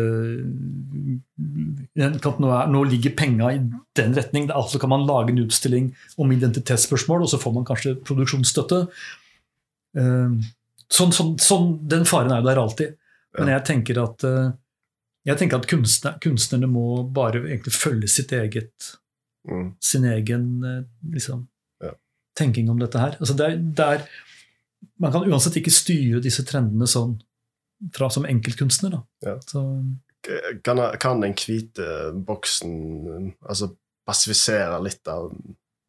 [SPEAKER 2] Nå, er, nå ligger penga i den retning. Altså kan man lage en utstilling om identitetsspørsmål, og så får man kanskje produksjonsstøtte. Eh, sånn, sånn, sånn, den faren er jo der alltid. Men jeg tenker at, eh, jeg tenker at kunstner, kunstnerne må bare egentlig følge sitt eget mm. Sin egen eh, liksom, ja. tenking om dette her. Altså det er, det er man kan uansett ikke styre disse trendene sånn fra som enkeltkunstner.
[SPEAKER 1] Ja. Kan, kan, den hvite boksen altså, passifisere litt av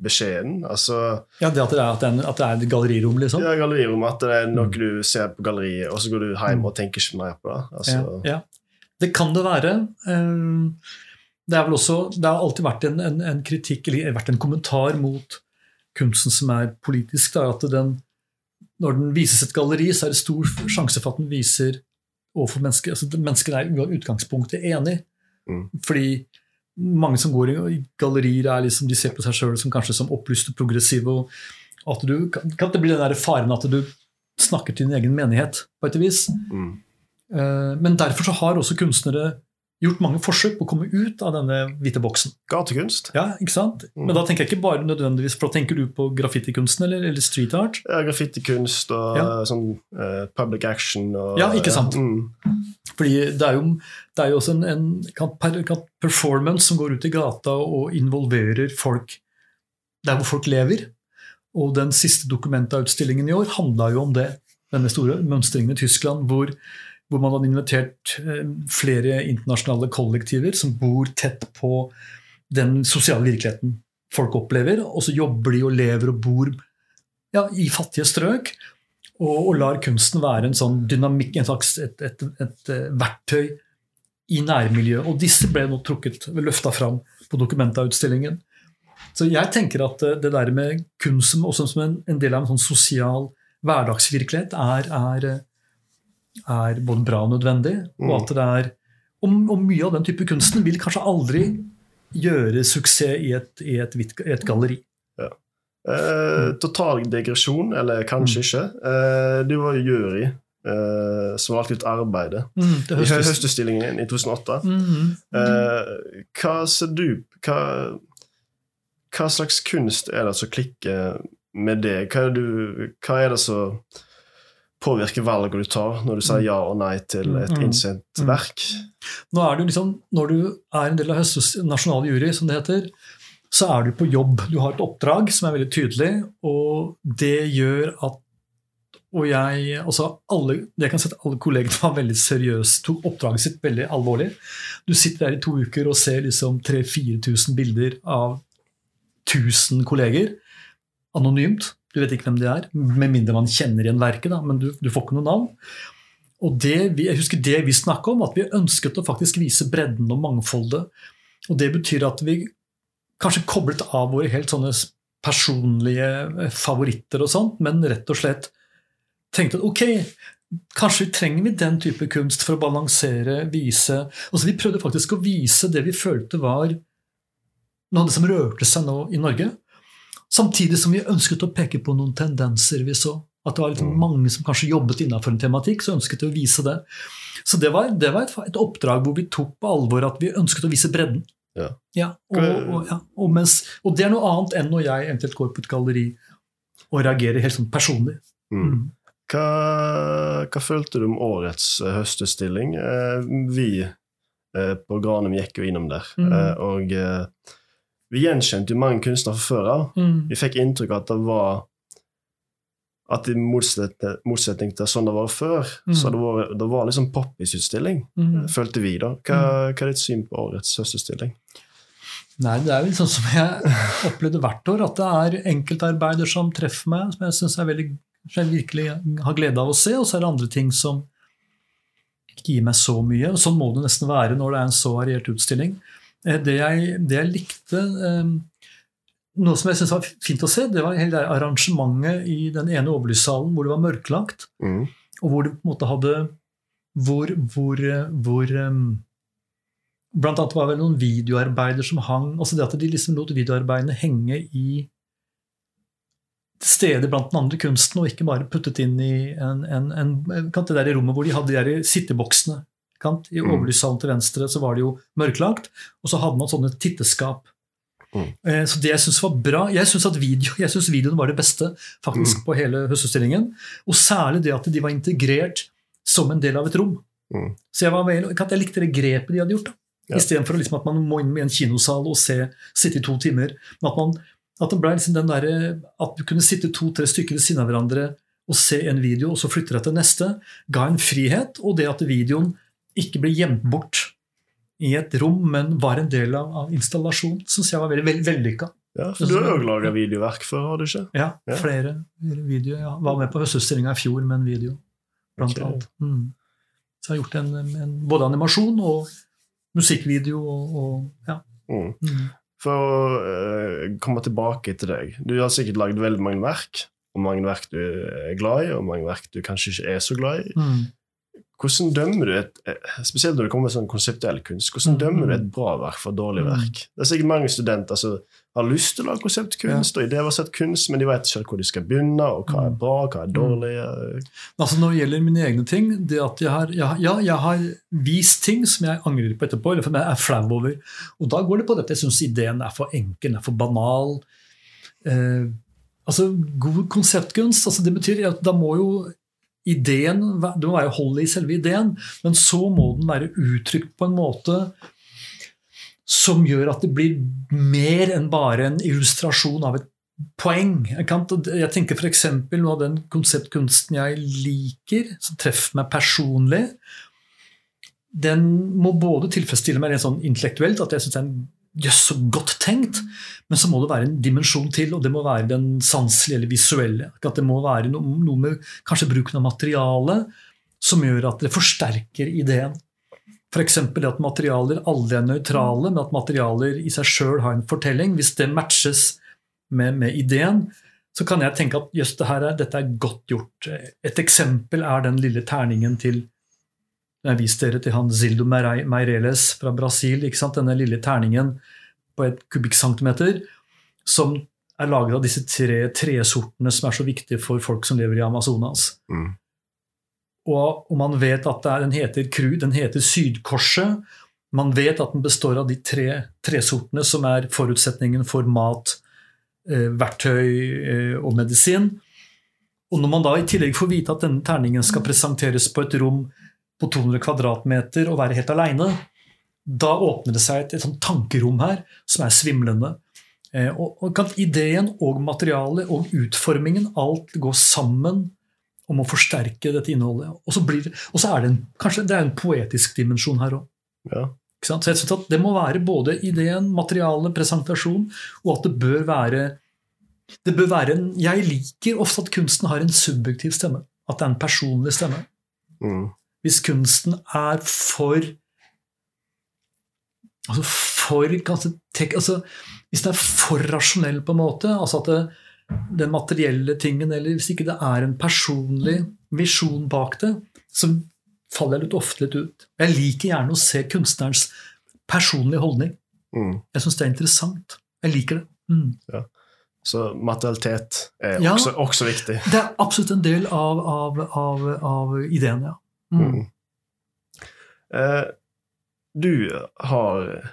[SPEAKER 1] beskjeden? Altså,
[SPEAKER 2] ja, det at det, er, at, det er, at det er et gallerirom, liksom?
[SPEAKER 1] Ja, gallerirom, at det er noe mm. du ser på galleriet, og så går du hjem mm. og tenker ikke mer på det. Altså,
[SPEAKER 2] ja, ja, Det kan det være. Eh, det er vel også, det har alltid vært en, en, en kritikk, eller vært en kommentar mot kunsten som er politisk. Da, at den, når den vises et galleri, så er det stor sjanse for at den viser overfor mennesker altså Menneskene er i utgangspunktet enig. Mm. Fordi mange som går i gallerier, er liksom, de ser på seg sjøl som kanskje som opplyste, progressive. og at du, Kan det bli den der faren at du snakker til din egen menighet, på et vis? Mm. Uh, men derfor så har også kunstnere gjort mange forsøk på å komme ut av denne hvite boksen.
[SPEAKER 1] Gatekunst.
[SPEAKER 2] Ja, ikke sant? Mm. Men da tenker jeg ikke bare nødvendigvis, for da tenker du på graffitikunsten eller, eller street art?
[SPEAKER 1] Ja, graffitikunst og ja. sånn uh, public action og
[SPEAKER 2] Ja, ikke sant? Mm. Fordi det er jo, det er jo også en, en performance som går ut i gata og involverer folk der hvor folk lever. Og den siste dokumentautstillingen i år handla jo om det. Denne store mønstringen i Tyskland hvor hvor man hadde invitert eh, flere internasjonale kollektiver som bor tett på den sosiale virkeligheten folk opplever. Og så jobber de og lever og bor ja, i fattige strøk. Og, og, lar kunsten være en sånn dynamikk, en slags et, et, et, eh, verktøy i nærmiljøet. Og disse ble nå trukket, løfta fram på Dokumenta-utstillingen. Så jeg tenker at eh, det der med kunst som en, en del av en sånn sosial hverdagsvirkelighet er, er er både bra og nødvendig. Og mm. at det er og, og, mye av den type kunsten vil kanskje aldri gjøre suksess i et, i et, i et galleri.
[SPEAKER 1] Ja. Eh, total digresjon, eller kanskje mm. ikke. Eh, du var jury eh, som valgte ut arbeidet mm, i høstutstillingen i 2008. Mm, eh, hva ser du hva, hva, slags kunst er det som klikker med det? Hva er, du, hva er det som påvirke valget du tar når du sier ja og nei til et mm. innsendt mm. verk.
[SPEAKER 2] Nå er du liksom, Når du er en del av Høstes nasjonale jury, som det heter, så er du på jobb. Du har et oppdrag som er veldig tydelig, og det gjør at og jeg, altså alle, jeg kan si at alle kollegene var veldig seriøse, tok oppdraget sitt veldig alvorlig. Du sitter der i to uker og ser liksom 3000-4000 bilder av 1000 kolleger anonymt. Du vet ikke hvem de er, med mindre man kjenner igjen verket, da, men du, du, får ikke noe navn. Og det, Jeg husker det vi snakka om, at vi ønsket å faktisk vise bredden og mangfoldet. Og Det betyr at vi kanskje koblet av våre helt sånne personlige eh, favoritter og sånt, men rett og slett tenkte at ok, kanskje trenger vi den type kunst for å balansere, vise altså Vi prøvde faktisk å vise det vi følte var noe av det som rørte seg nå i Norge. Samtidig som vi ønsket å peke på noen tendenser vi så. At det var litt mange som kanskje jobbet innenfor en tematikk, så ønsket vi å vise det. Så det var, det var et, et, oppdrag hvor vi tok på alvor at vi ønsket å vise bredden. Ja. ja, og, og, ja og, mens, og, det er noe annet enn når jeg eventuelt går på et galleri og reagerer helt sånn personlig. Mm.
[SPEAKER 1] Mm. Hva, hva, følte du om årets uh, høstutstilling? Uh, vi uh, på Granum gikk jo innom der, mm. og vi gjenkjente jo mange kunstnere fra før av. Mm. Vi fikk inntrykk av at det var at i motsetning til sånn det var før, mm. så det var, det var liksom poppisutstilling, mm. følte vi da. Hva, mm. hva, er ditt syn på årets høstutstilling?
[SPEAKER 2] Nei, Det er vel sånn som jeg opplevde hvert år, at det er enkeltarbeider som treffer meg, som jeg syns jeg virkelig har glede av å se, og så er det andre ting som ikke gir meg så mye. og Sånn må det nesten være når det er en så variert utstilling. Eh, Det jeg, det jeg likte eh, Noe som jeg syntes var fint å se, det var hele det arrangementet i den ene overlyssalen hvor det var mørklagt,
[SPEAKER 1] Mm.
[SPEAKER 2] og hvor det på en måte hadde Hvor, hvor, eh, hvor Blant annet var det vel noen videoarbeider som hang altså Det at de liksom lot videoarbeidene henge i steder blant den andre kunsten, og ikke bare puttet inn i en, en, en, det der rommet hvor de hadde de der sitteboksene. Kant. I
[SPEAKER 1] Mm.
[SPEAKER 2] overlyssalen til venstre så var det jo mørklagt, og så hadde man sånne titteskap.
[SPEAKER 1] Mm.
[SPEAKER 2] Eh, Så det jeg syns var bra Jeg syns video, videoen var det beste faktisk
[SPEAKER 1] Mm.
[SPEAKER 2] på hele høstutstillingen. Og særlig det at de var integrert som en del av et rom.
[SPEAKER 1] Mm.
[SPEAKER 2] Så jeg, var vel, jeg likte det grepet de hadde gjort. da.
[SPEAKER 1] Ja.
[SPEAKER 2] Istedenfor liksom at man må inn i en kinosal og se, sitte i to timer. Men at, man, at det ble liksom den der, at du kunne sitte to-tre stykker ved siden av hverandre og se en video, og så flytte deg til neste, ga en frihet. Og det at videoen ikke ble gjemt bort i et rom, men var en del av, av installasjonen, syns jeg var veldig veld, vellykka.
[SPEAKER 1] Ja, for du har jo òg laga videoverk før, har du ikke?
[SPEAKER 2] Ja,
[SPEAKER 1] Ja.
[SPEAKER 2] flere videoer. Ja. Var med på høstutstillinga i fjor med en video, blant
[SPEAKER 1] okay.
[SPEAKER 2] annet. Mm. Så jeg har gjort en, en, både animasjon og musikkvideo og, og ja.
[SPEAKER 1] Mm.
[SPEAKER 2] Mm.
[SPEAKER 1] For å uh, komme tilbake til deg. Du har sikkert lagd veldig mange verk. Og mange verk du er glad i, og mange verk du kanskje ikke er så glad i. Hvordan dømmer du et, eh, Spesielt når det kommer sånn konseptuell kunst. Hvordan
[SPEAKER 2] Mm,
[SPEAKER 1] dømmer du et bra verk for et dårlig
[SPEAKER 2] Mm.
[SPEAKER 1] verk? Det er sikkert mange studenter som har lyst til å lage konseptkunst og idébasert kunst, men de vet ikke hvor de skal begynne, og hva er
[SPEAKER 2] Mm.
[SPEAKER 1] bra, hva er dårlig. eh.
[SPEAKER 2] Altså Når det gjelder mine egne ting det at jeg har, jeg, Ja, jeg har vist ting som jeg angrer på etterpå, eller som jeg er flau over. Og da går det på dette. Jeg syns ideen er for enkel, den er for banal. Eh, altså God konseptkunst, altså det betyr at da må jo ideen Det må være hold i selve ideen, men så må den være uttrykt på en måte som gjør at det blir mer enn bare en illustrasjon av et poeng. Jeg, tenker f.eks. noe av den konseptkunsten jeg liker, som treffer meg personlig. Den må både tilfredsstille meg rent sånn intellektuelt, at jeg syns det er en jøss så godt tenkt, men så må det være en dimensjon til, og det må være den sanselige eller visuelle. At det må være noe, noe med kanskje bruken av materiale som gjør at det forsterker ideen. F.eks. at materialer aldri er nøytrale, men at materialer i seg sjøl har en fortelling. Hvis det matches med, med ideen, så kan jeg tenke at jøss, det dette er godt gjort. Et eksempel er den lille terningen til jeg har vist dere til han Zildo Meireles fra Brasil. Denne lille terningen på et kubikkcentimeter som er laget av disse tre tresortene som er så viktige for folk som lever i Amazonas.
[SPEAKER 1] Mm.
[SPEAKER 2] Og, og man vet at er, den heter Kru, den heter Sydkorset. Man vet at den består av de tre tresortene som er forutsetningen for mat, eh, verktøy eh, og medisin. Og når man da i tillegg får vite at denne terningen skal presenteres på et rom på 200 kvadratmeter og være helt aleine, da åpner det seg et, et tankerom her som er svimlende. Eh, og, og ideen og materialet og utformingen, alt går sammen om å forsterke dette innholdet. Og så, blir, og så er det en, kanskje det er en poetisk dimensjon her òg.
[SPEAKER 1] Ja.
[SPEAKER 2] Så jeg synes at det må være både ideen, materialet, presentasjon, og at det bør være det bør være en, Jeg liker ofte at kunsten har en subjektiv stemme. At det er en personlig stemme.
[SPEAKER 1] Mm.
[SPEAKER 2] Hvis kunsten er for altså for kanskje, tek, altså, Hvis den er for rasjonell, på en måte, altså at det, den materielle tingen, eller hvis ikke det er en personlig visjon bak det, så faller jeg litt ofte litt ut. Jeg liker gjerne å se kunstnerens personlige holdning.
[SPEAKER 1] Mm.
[SPEAKER 2] Jeg syns det er interessant. Jeg liker det. Mm.
[SPEAKER 1] Så materialitet er
[SPEAKER 2] Ja.
[SPEAKER 1] også, også viktig.
[SPEAKER 2] Det er absolutt en del av, av, av, av ideen, ja. Mm.
[SPEAKER 1] Mm. Eh, du har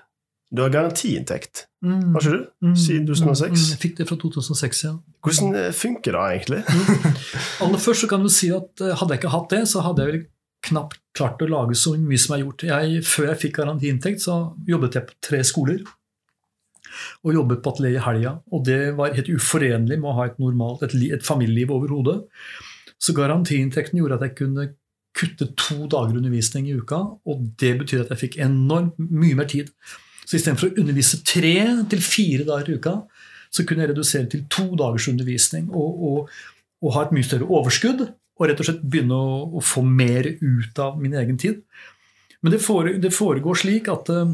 [SPEAKER 1] Du har garantiinntekt,
[SPEAKER 2] Mm.
[SPEAKER 1] har ikke du?
[SPEAKER 2] Mm.
[SPEAKER 1] Siden 2006?
[SPEAKER 2] Mm. Jeg fikk det fra 2006, ja.
[SPEAKER 1] Hvordan eh, funker det egentlig? (laughs)
[SPEAKER 2] Aller først så kan du si at eh, Hadde jeg ikke hatt det, så hadde jeg vel knapt klart å lage så mye som jeg har gjort. Jeg, før jeg fikk garantiinntekt, så jobbet jeg på tre skoler. Og jobbet på atelier i helga. Og det var helt uforenlig med å ha et normalt, et, et familieliv overhodet. Så garantiinntekten gjorde at jeg kunne kutte to dager undervisning i uka. Og det betyr at jeg fikk enormt mye mer tid. Så istedenfor å undervise tre til fire dager i uka, så kunne jeg redusere til to dagers undervisning. og, og og ha et mye større overskudd og rett og slett begynne å, å få mer ut av min egen tid. Men det, fore, det foregår slik at eh,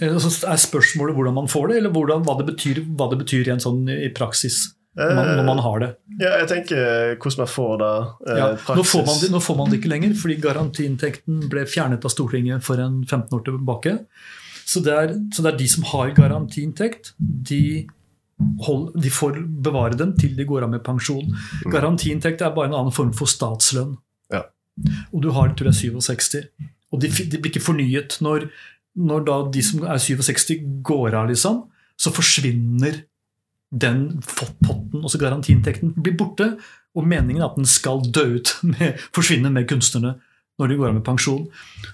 [SPEAKER 2] så er spørsmålet hvordan man får det, eller hvordan, hva, det betyr, hva det betyr i, en sånn, i praksis man, når man har det.
[SPEAKER 1] Ja, jeg tenker hvordan man får det eh,
[SPEAKER 2] Ja, nå, får man det nå får man det ikke lenger, fordi garantiinntekten ble fjernet av Stortinget for en 15 år tilbake. Så det er, så det er de som har garantiinntekt, de, hold, de får bevare den til de går av med pensjon. Garantiinntekt er bare en annen form for statslønn.
[SPEAKER 1] Ja.
[SPEAKER 2] Og du har til jeg, er 67. Og de, de blir ikke fornyet. Når, når da de som er 67, går av, liksom, så forsvinner den potten, altså garantiinntekten, blir borte. Og meningen er at den skal dø ut, (laughs) med, forsvinne med kunstnerne når de går av med pensjon.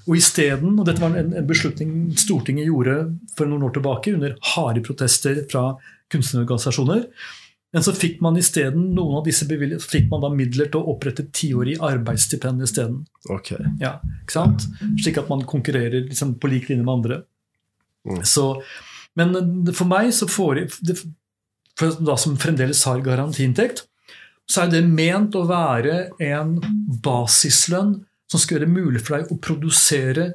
[SPEAKER 2] Og isteden, og dette var en, en beslutning Stortinget gjorde for noen år tilbake under harde protester fra kunstnerorganisasjoner, men så fikk man isteden noen av disse bevilget, fikk man da midler til å opprette tiårig arbeidsstipend isteden.
[SPEAKER 1] Ok.
[SPEAKER 2] Ja, ikke sant? Slik at man konkurrerer liksom på lik linje med andre.
[SPEAKER 1] Mm.
[SPEAKER 2] Så, men for meg, så får det, da som fremdeles har garantiinntekt, så er det ment å være en basislønn som skal gjøre det mulig for deg å produsere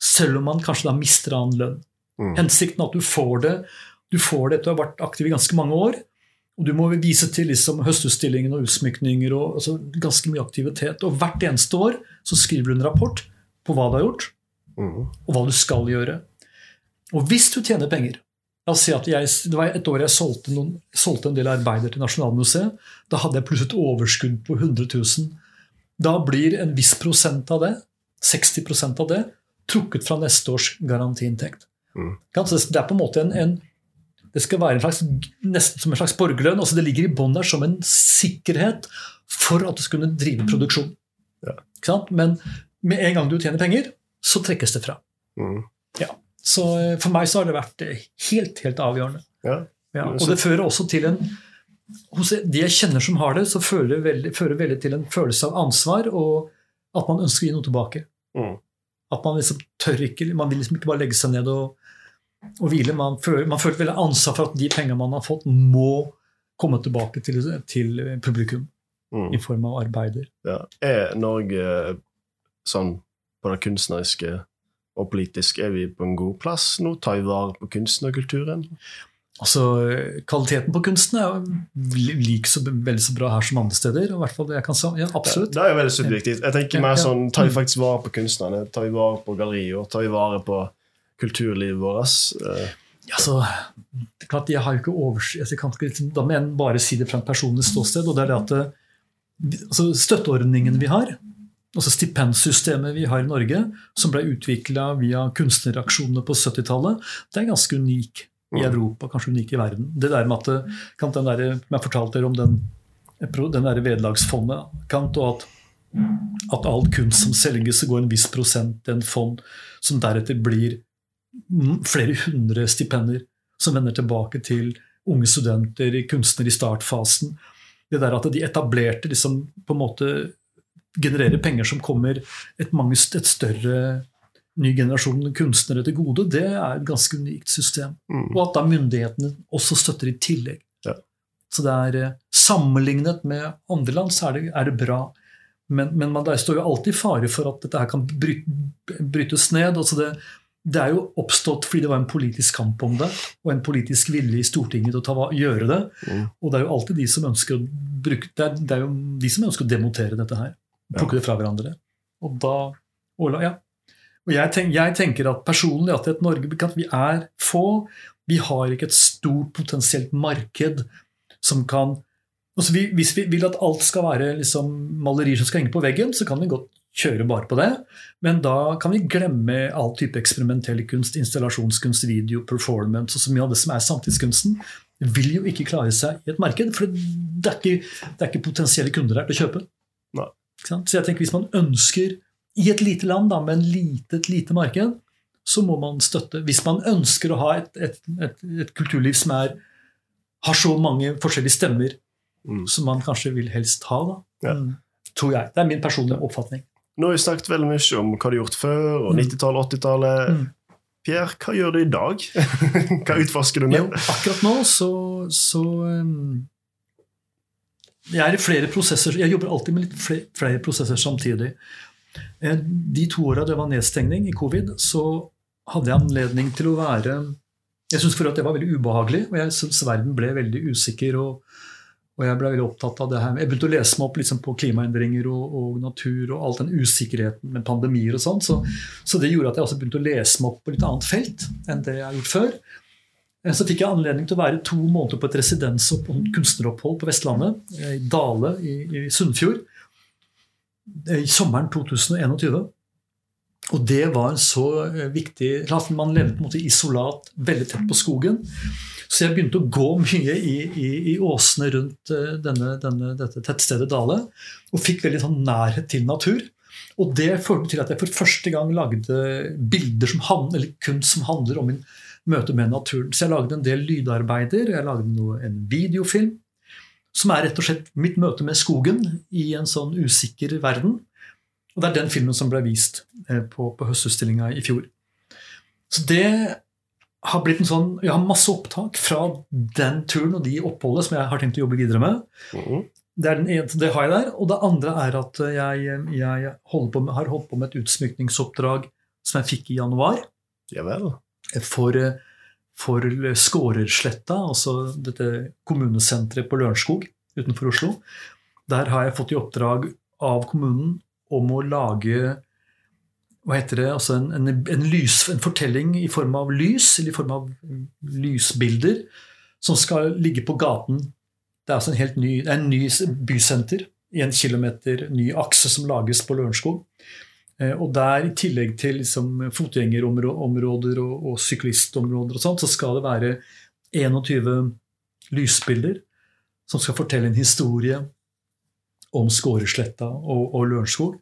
[SPEAKER 2] selv om man kanskje da mister annen lønn.
[SPEAKER 1] Mm.
[SPEAKER 2] Hensikten er at du får det du får det etter å ha vært aktiv i ganske mange år. Og du må vise til liksom høstutstillingen og utsmykninger og altså ganske mye aktivitet. Og hvert eneste år så skriver du en rapport på hva du har gjort,
[SPEAKER 1] Mm.
[SPEAKER 2] og hva du skal gjøre. Og hvis du tjener penger La oss si at jeg, Det var et år jeg solgte, noen, solgte en del arbeider til Nasjonalmuseet. Da hadde jeg plutselig et overskudd på 100 000. Da blir en viss prosent av det, 60% av det, trukket fra neste års garantiinntekt.
[SPEAKER 1] Mm.
[SPEAKER 2] Det er på en måte en, en det skal være en slags, nesten som en slags borgerlønn. altså Det ligger i bånn der som en sikkerhet for at du skal kunne drive produksjon.
[SPEAKER 1] Ja.
[SPEAKER 2] Men med en gang du tjener penger, så trekkes det fra.
[SPEAKER 1] Mm.
[SPEAKER 2] Så eh, for meg så har det vært eh, helt, helt avgjørende.
[SPEAKER 1] Ja.
[SPEAKER 2] Ja, og det fører også til en Hos de jeg kjenner som har det, så fører det veldig, fører veldig til en følelse av ansvar, og at man ønsker å gi noe tilbake.
[SPEAKER 1] Mm.
[SPEAKER 2] At man liksom tør ikke Man vil liksom ikke bare legge seg ned og, og hvile. Man føler, man føler veldig ansvar for at de pengene man har fått, må komme tilbake til, til publikum
[SPEAKER 1] Mm.
[SPEAKER 2] i form av arbeider.
[SPEAKER 1] Ja. Er Norge sånn på den kunstneriske og politisk er vi på en god plass nå? Tar vi vare på kunsten og kulturen?
[SPEAKER 2] Altså, Kvaliteten på kunsten er jo like så, veldig så bra her som andre steder. i hvert fall det jeg kan si. Ja, absolutt.
[SPEAKER 1] Det er jo veldig subjektivt. Jeg tenker mer sånn, Tar vi faktisk vare på kunstnerne? Tar vi vare på gallerier? Tar vi vare på kulturlivet vårt? Eh,
[SPEAKER 2] Ja, så, det er klart, jeg har jo ikke oversikt jeg kan ikke, liksom- Da må jeg bare si det fra en personlig ståsted. og det er det at altså Støtteordningen vi har, altså stipendsystemet vi har i Norge, som ble utvikla via kunstneraksjonene på 70-tallet, det er ganske unik i
[SPEAKER 1] Mm.
[SPEAKER 2] Europa, kanskje unik i verden. Det der med at kan den der, Jeg fortalte dere om den, den der vederlagsfondet. Kant, og at, at all kunst som selges, så går en viss prosent til en fond som deretter blir flere hundre stipender som vender tilbake til unge studenter, kunstnere i startfasen. Det der at de etablerte liksom på en måte genererer penger som kommer et, mange, et større ny generasjon kunstnere til gode, det er et ganske unikt system.
[SPEAKER 1] mm.
[SPEAKER 2] Og at da myndighetene også støtter i tillegg.
[SPEAKER 1] Ja.
[SPEAKER 2] Så det er eh, sammenlignet med andre land, så er det, er det bra. Men, men man, det står jo alltid i fare for at dette her kan bry, brytes ned. Altså det, det er jo oppstått fordi det var en politisk kamp om det, og en politisk vilje i Stortinget til å ta, gjøre det.
[SPEAKER 1] Mm.
[SPEAKER 2] Og det er jo alltid de som ønsker å bruke det er, det er jo de som ønsker å demontere dette her. Plukke det fra hverandre. Og da Ola, ja. og jeg, tenk, jeg tenker at personlig at i et Norge at vi er få. Vi har ikke et stort potensielt marked som kan altså vi, Hvis vi vil at alt skal være liksom malerier som skal henge på veggen, så kan vi godt kjøre bare på det. Men da kan vi glemme all type eksperimentell kunst, installasjonskunst, video, performance og så mye av det som er samtidskunsten. Vil jo ikke klare seg i et marked, for det er ikke, det er ikke potensielle kunder der til å kjøpe. Så jeg tenker hvis man ønsker, i et lite land da, med en lite, et lite marked, så må man støtte. Hvis man ønsker å ha et, et, et, et kulturliv som er, har så mange forskjellige stemmer
[SPEAKER 1] Mm.
[SPEAKER 2] som man kanskje vil helst ha, da.
[SPEAKER 1] Ja.
[SPEAKER 2] Mm. Tror jeg. Det er min personlige oppfatning.
[SPEAKER 1] Nå har vi snakket veldig mye om hva du har gjort før, og
[SPEAKER 2] Mm.
[SPEAKER 1] 90-tallet, 80-tallet.
[SPEAKER 2] Mm.
[SPEAKER 1] Pierre, hva gjør du i dag? (laughs) hva utforsker du
[SPEAKER 2] Jo, akkurat nå så, så um, Jeg er i flere prosesser. Jeg jobber alltid med litt flere, flere prosesser samtidig. Eh, De to åra det var nedstengning i covid, så hadde jeg anledning til å være Jeg syns for at det var veldig ubehagelig, og jeg syns verden ble veldig usikker. og og jeg ble veldig opptatt av det her. Jeg begynte å lese meg opp liksom på klimaendringer og, og, natur og all den usikkerheten med pandemier og sånn. Så, så, det gjorde at jeg også begynte å lese meg opp på litt annet felt enn det jeg har gjort før. Eh, så fikk jeg anledning til å være to måneder på et residens- og kunstneropphold på Vestlandet, eh, i Dale i, i Sunnfjord, eh, i sommeren 2021. Og det var så viktig. Man levde på en måte isolat, veldig tett på skogen. Så jeg begynte å gå (laughs) mye i, i, i åsene rundt denne, denne, dette tettstedet Dale. Og fikk veldig sånn nærhet til natur. Og det førte til at jeg for første gang lagde bilder som handler, eller kunst som handler om min møte med naturen. Så jeg lagde en del lydarbeider. Jeg lagde noe, en videofilm. Som er rett og slett mitt møte med skogen i en sånn usikker verden. Og det er den filmen som ble vist eh, på, på høstutstillinga i fjor. Så det har blitt en sånn, Jeg har masse opptak fra den turen og de oppholdet som jeg har tenkt å jobbe videre med. Mm. Det, er den ene, det har jeg der. Og det andre er at jeg, jeg med, har holdt på med et utsmykningsoppdrag som jeg fikk i januar.
[SPEAKER 1] Ja vel.
[SPEAKER 2] For, for Skårersletta, altså dette kommunesenteret på Lørenskog utenfor Oslo. Der har jeg fått i oppdrag av kommunen om å lage hva heter det, altså en, en, en, lys, en, fortelling i form av lys, eller i form av lysbilder, som skal ligge på gaten. Det er altså en helt ny, en ny bysenter i en kilometer ny akse som lages på Lørenskog. Eh, og der, i tillegg til liksom, fotgjengerområder og, og syklistområder, og sånt, så skal det være 21 lysbilder som skal fortelle en historie om Skåresletta og, og Lørenskog.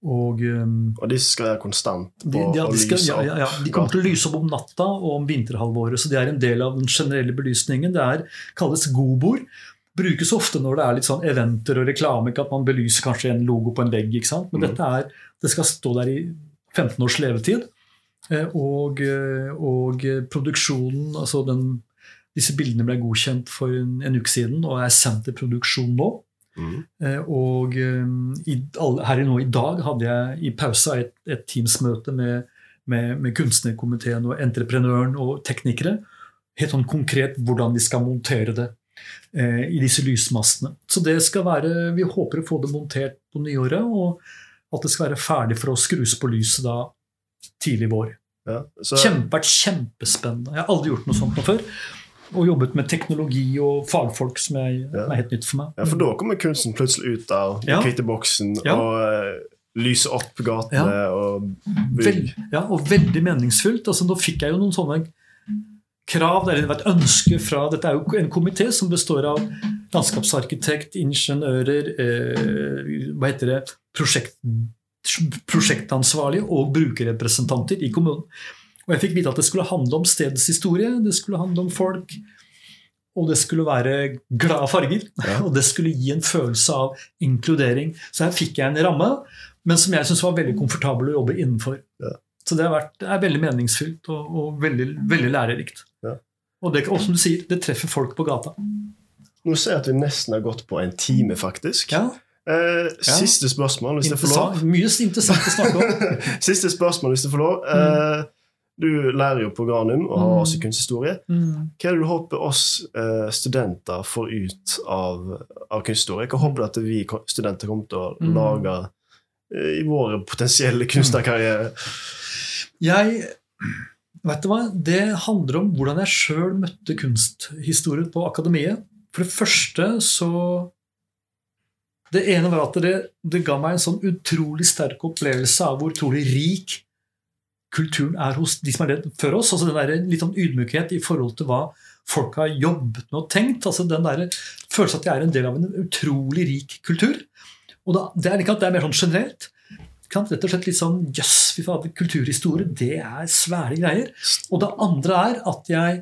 [SPEAKER 1] Og, um, og de skal være konstant på
[SPEAKER 2] de,
[SPEAKER 1] ja,
[SPEAKER 2] de, skal, ja, ja, ja, de kommer til å lyse opp om natta og om vinterhalvåret. Så det er en del av den generelle belysningen. Det er, kalles godbord. Brukes ofte når det er litt sånn eventer og reklame, ikke at man belyser kanskje en logo på en vegg. ikke sant? Men mm. dette er, det skal stå der i 15 års levetid. Eh, og, eh, og produksjonen, altså den, disse bildene ble godkjent for en, en uke siden og er sendt til produksjon nå. Mm. Og eh, i, her i nå i dag hadde jeg i pausa et, et Teams-møte med, med, med, kunstnerkomiteen og entreprenøren og teknikere. Helt sånn konkret hvordan vi skal montere det eh, i disse lysmastene. Så det skal være, Vi håper å få det montert på nyåret, og at det skal være ferdig for å skrus på lyset da tidlig vår. Ja, så... Kjempe, kjempespennende. Jeg har aldri gjort noe sånt nå før og jobbet med teknologi og fagfolk som er, ja. er, helt nytt for meg.
[SPEAKER 1] Ja, For da kommer kunsten plutselig ut av den ja. hvite boksen ja. og uh, lyser opp gatene og
[SPEAKER 2] bygg. ja, og veldig meningsfullt. Altså, da fikk jeg jo noen sånne krav. Det har et ønske fra Dette er jo en komité som består av landskapsarkitekt, ingeniører, eh, hva heter det, prosjekt, prosjektansvarlige og brukerrepresentanter i kommunen. Og jeg fikk vite at det skulle handle om stedets historie, det skulle handle om folk. Og det skulle være glade farger. Ja. (laughs) Og det skulle gi en følelse av inkludering. Så her fikk jeg en ramme, men som jeg syntes var veldig komfortabel å jobbe innenfor. Ja. Så det, vært, det, er veldig meningsfylt og, og veldig, veldig, lærerikt. Ja. Og, det, og som du sier, det treffer folk på gata.
[SPEAKER 1] Nå ser jeg at vi nesten har gått på en time, faktisk. Ja. Eh, siste spørsmål, hvis jeg får lov.
[SPEAKER 2] Mye interessant å snakke om. (laughs)
[SPEAKER 1] siste spørsmål, hvis jeg får lov. Eh, du lærer jo på Granum og har også mm. kunsthistorie. Mm. Hva er det du håper oss eh, studenter får ut av, av kunsthistorie? Hva håper du at vi studenter kommer til å mm. lage eh, i våre potensielle kunstnerkarriere?
[SPEAKER 2] Jeg Vet du hva? Det handler om hvordan jeg sjøl møtte kunsthistorien på akademiet. For det første så Det ene var at det, det ga meg en sånn utrolig sterk opplevelse av hvor utrolig rik kulturen er hos de som er redd før oss. altså den der Litt sånn ydmykhet i forhold til hva folk har jobbet med og tenkt. altså Den der følelsen at jeg er en del av en utrolig rik kultur. Og da, Det er ikke at det er mer sånn generelt. Rett og slett litt sånn Jøss, yes, fy kulturhistorie, det er svære greier. Og det andre er at jeg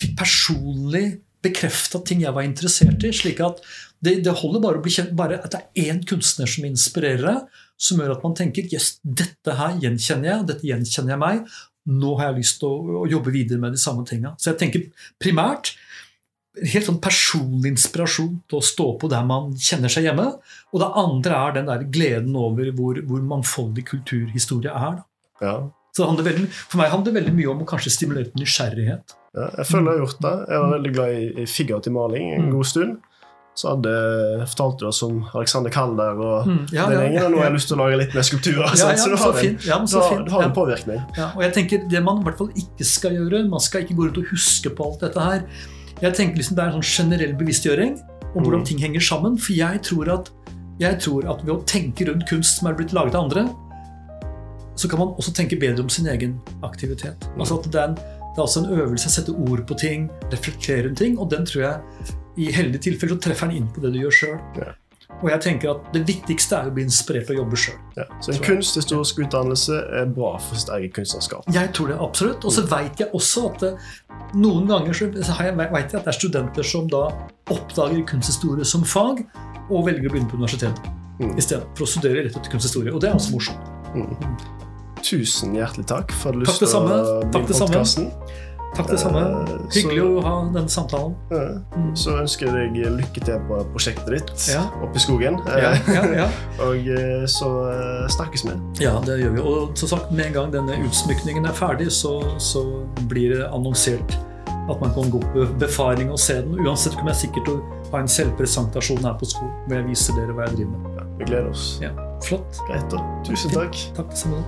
[SPEAKER 2] fikk personlig bekrefta ting jeg var interessert i. slik at det, det holder bare å bli kjent, bare at det er én kunstner som inspirerer deg som gjør at man tenker yes, dette her gjenkjenner jeg, dette gjenkjenner jeg meg. Nå har jeg lyst til å, å jobbe videre med de samme tinga. Så jeg tenker primært helt sånn personlig inspirasjon til å stå på der man kjenner seg hjemme. Og det andre er den der gleden over hvor, hvor mangfoldig kulturhistorie er. Ja. Så det veldig, For meg handler det veldig mye om å kanskje stimulere til nysgjerrighet.
[SPEAKER 1] Ja, jeg føler jeg har gjort det. Jeg var veldig glad i, i figurativ maling en
[SPEAKER 2] Mm.
[SPEAKER 1] god stund. Så hadde, fortalte du oss om Alexander Kalder og
[SPEAKER 2] Mm, ja,
[SPEAKER 1] den gjengen, og nå har jeg lyst til å lage litt mer skulpturer.
[SPEAKER 2] Ja, ja,
[SPEAKER 1] så du har, en, du har, du har en påvirkning.
[SPEAKER 2] Ja, og jeg tenker Det man i hvert fall ikke skal gjøre Man skal ikke gå rundt og huske på alt dette her. Jeg tenker liksom Det er en sånn generell bevisstgjøring om hvordan
[SPEAKER 1] Mm.
[SPEAKER 2] ting henger sammen. For jeg tror at jeg tror at ved å tenke rundt kunst som er blitt laget av andre, så kan man også tenke bedre om sin egen aktivitet. Altså at det er, en, det er også en øvelse å sette ord på ting, reflektere rundt ting, og den tror jeg i heldige tilfeller så treffer den inn på det du gjør sjøl. Og jeg tenker at det viktigste er å bli inspirert til å jobbe sjøl.
[SPEAKER 1] Ja. Så en kunsthistorisk utdannelse er bra for sitt eget kunstnerskap.
[SPEAKER 2] Jeg tror det absolutt. Og så veit jeg også at det, noen ganger så jeg, vet jeg at det er studenter som da oppdager kunsthistorie som fag, og velger å begynne på universitetet
[SPEAKER 1] Mm.
[SPEAKER 2] i stedet for å studere rett etter kunsthistorie. Og det er også morsomt.
[SPEAKER 1] Tusen hjertelig takk for at du
[SPEAKER 2] har
[SPEAKER 1] lyst til å bli med i
[SPEAKER 2] samme. Takk det samme.
[SPEAKER 1] Eh,
[SPEAKER 2] Hyggelig
[SPEAKER 1] så-
[SPEAKER 2] å ha denne samtalen.
[SPEAKER 1] Ja.
[SPEAKER 2] Mm.
[SPEAKER 1] Så ønsker jeg deg lykke til på prosjektet ditt
[SPEAKER 2] Ja.
[SPEAKER 1] oppe i skogen.
[SPEAKER 2] Ja, ja, ja. (laughs)
[SPEAKER 1] Og eh, så eh, snakkes vi.
[SPEAKER 2] ja, det gjør vi. Og som sagt, med en gang denne utsmykningen er ferdig, så, så blir det annonsert at man kan gå på befaring og se den. Uansett kommer jeg sikkert til å ha en selvpresentasjon her på skolen hvor jeg viser dere hva jeg driver med.
[SPEAKER 1] Vi gleder oss.
[SPEAKER 2] Ja, Flott.
[SPEAKER 1] Greit, da. Tusen takk.
[SPEAKER 2] Takk det samme.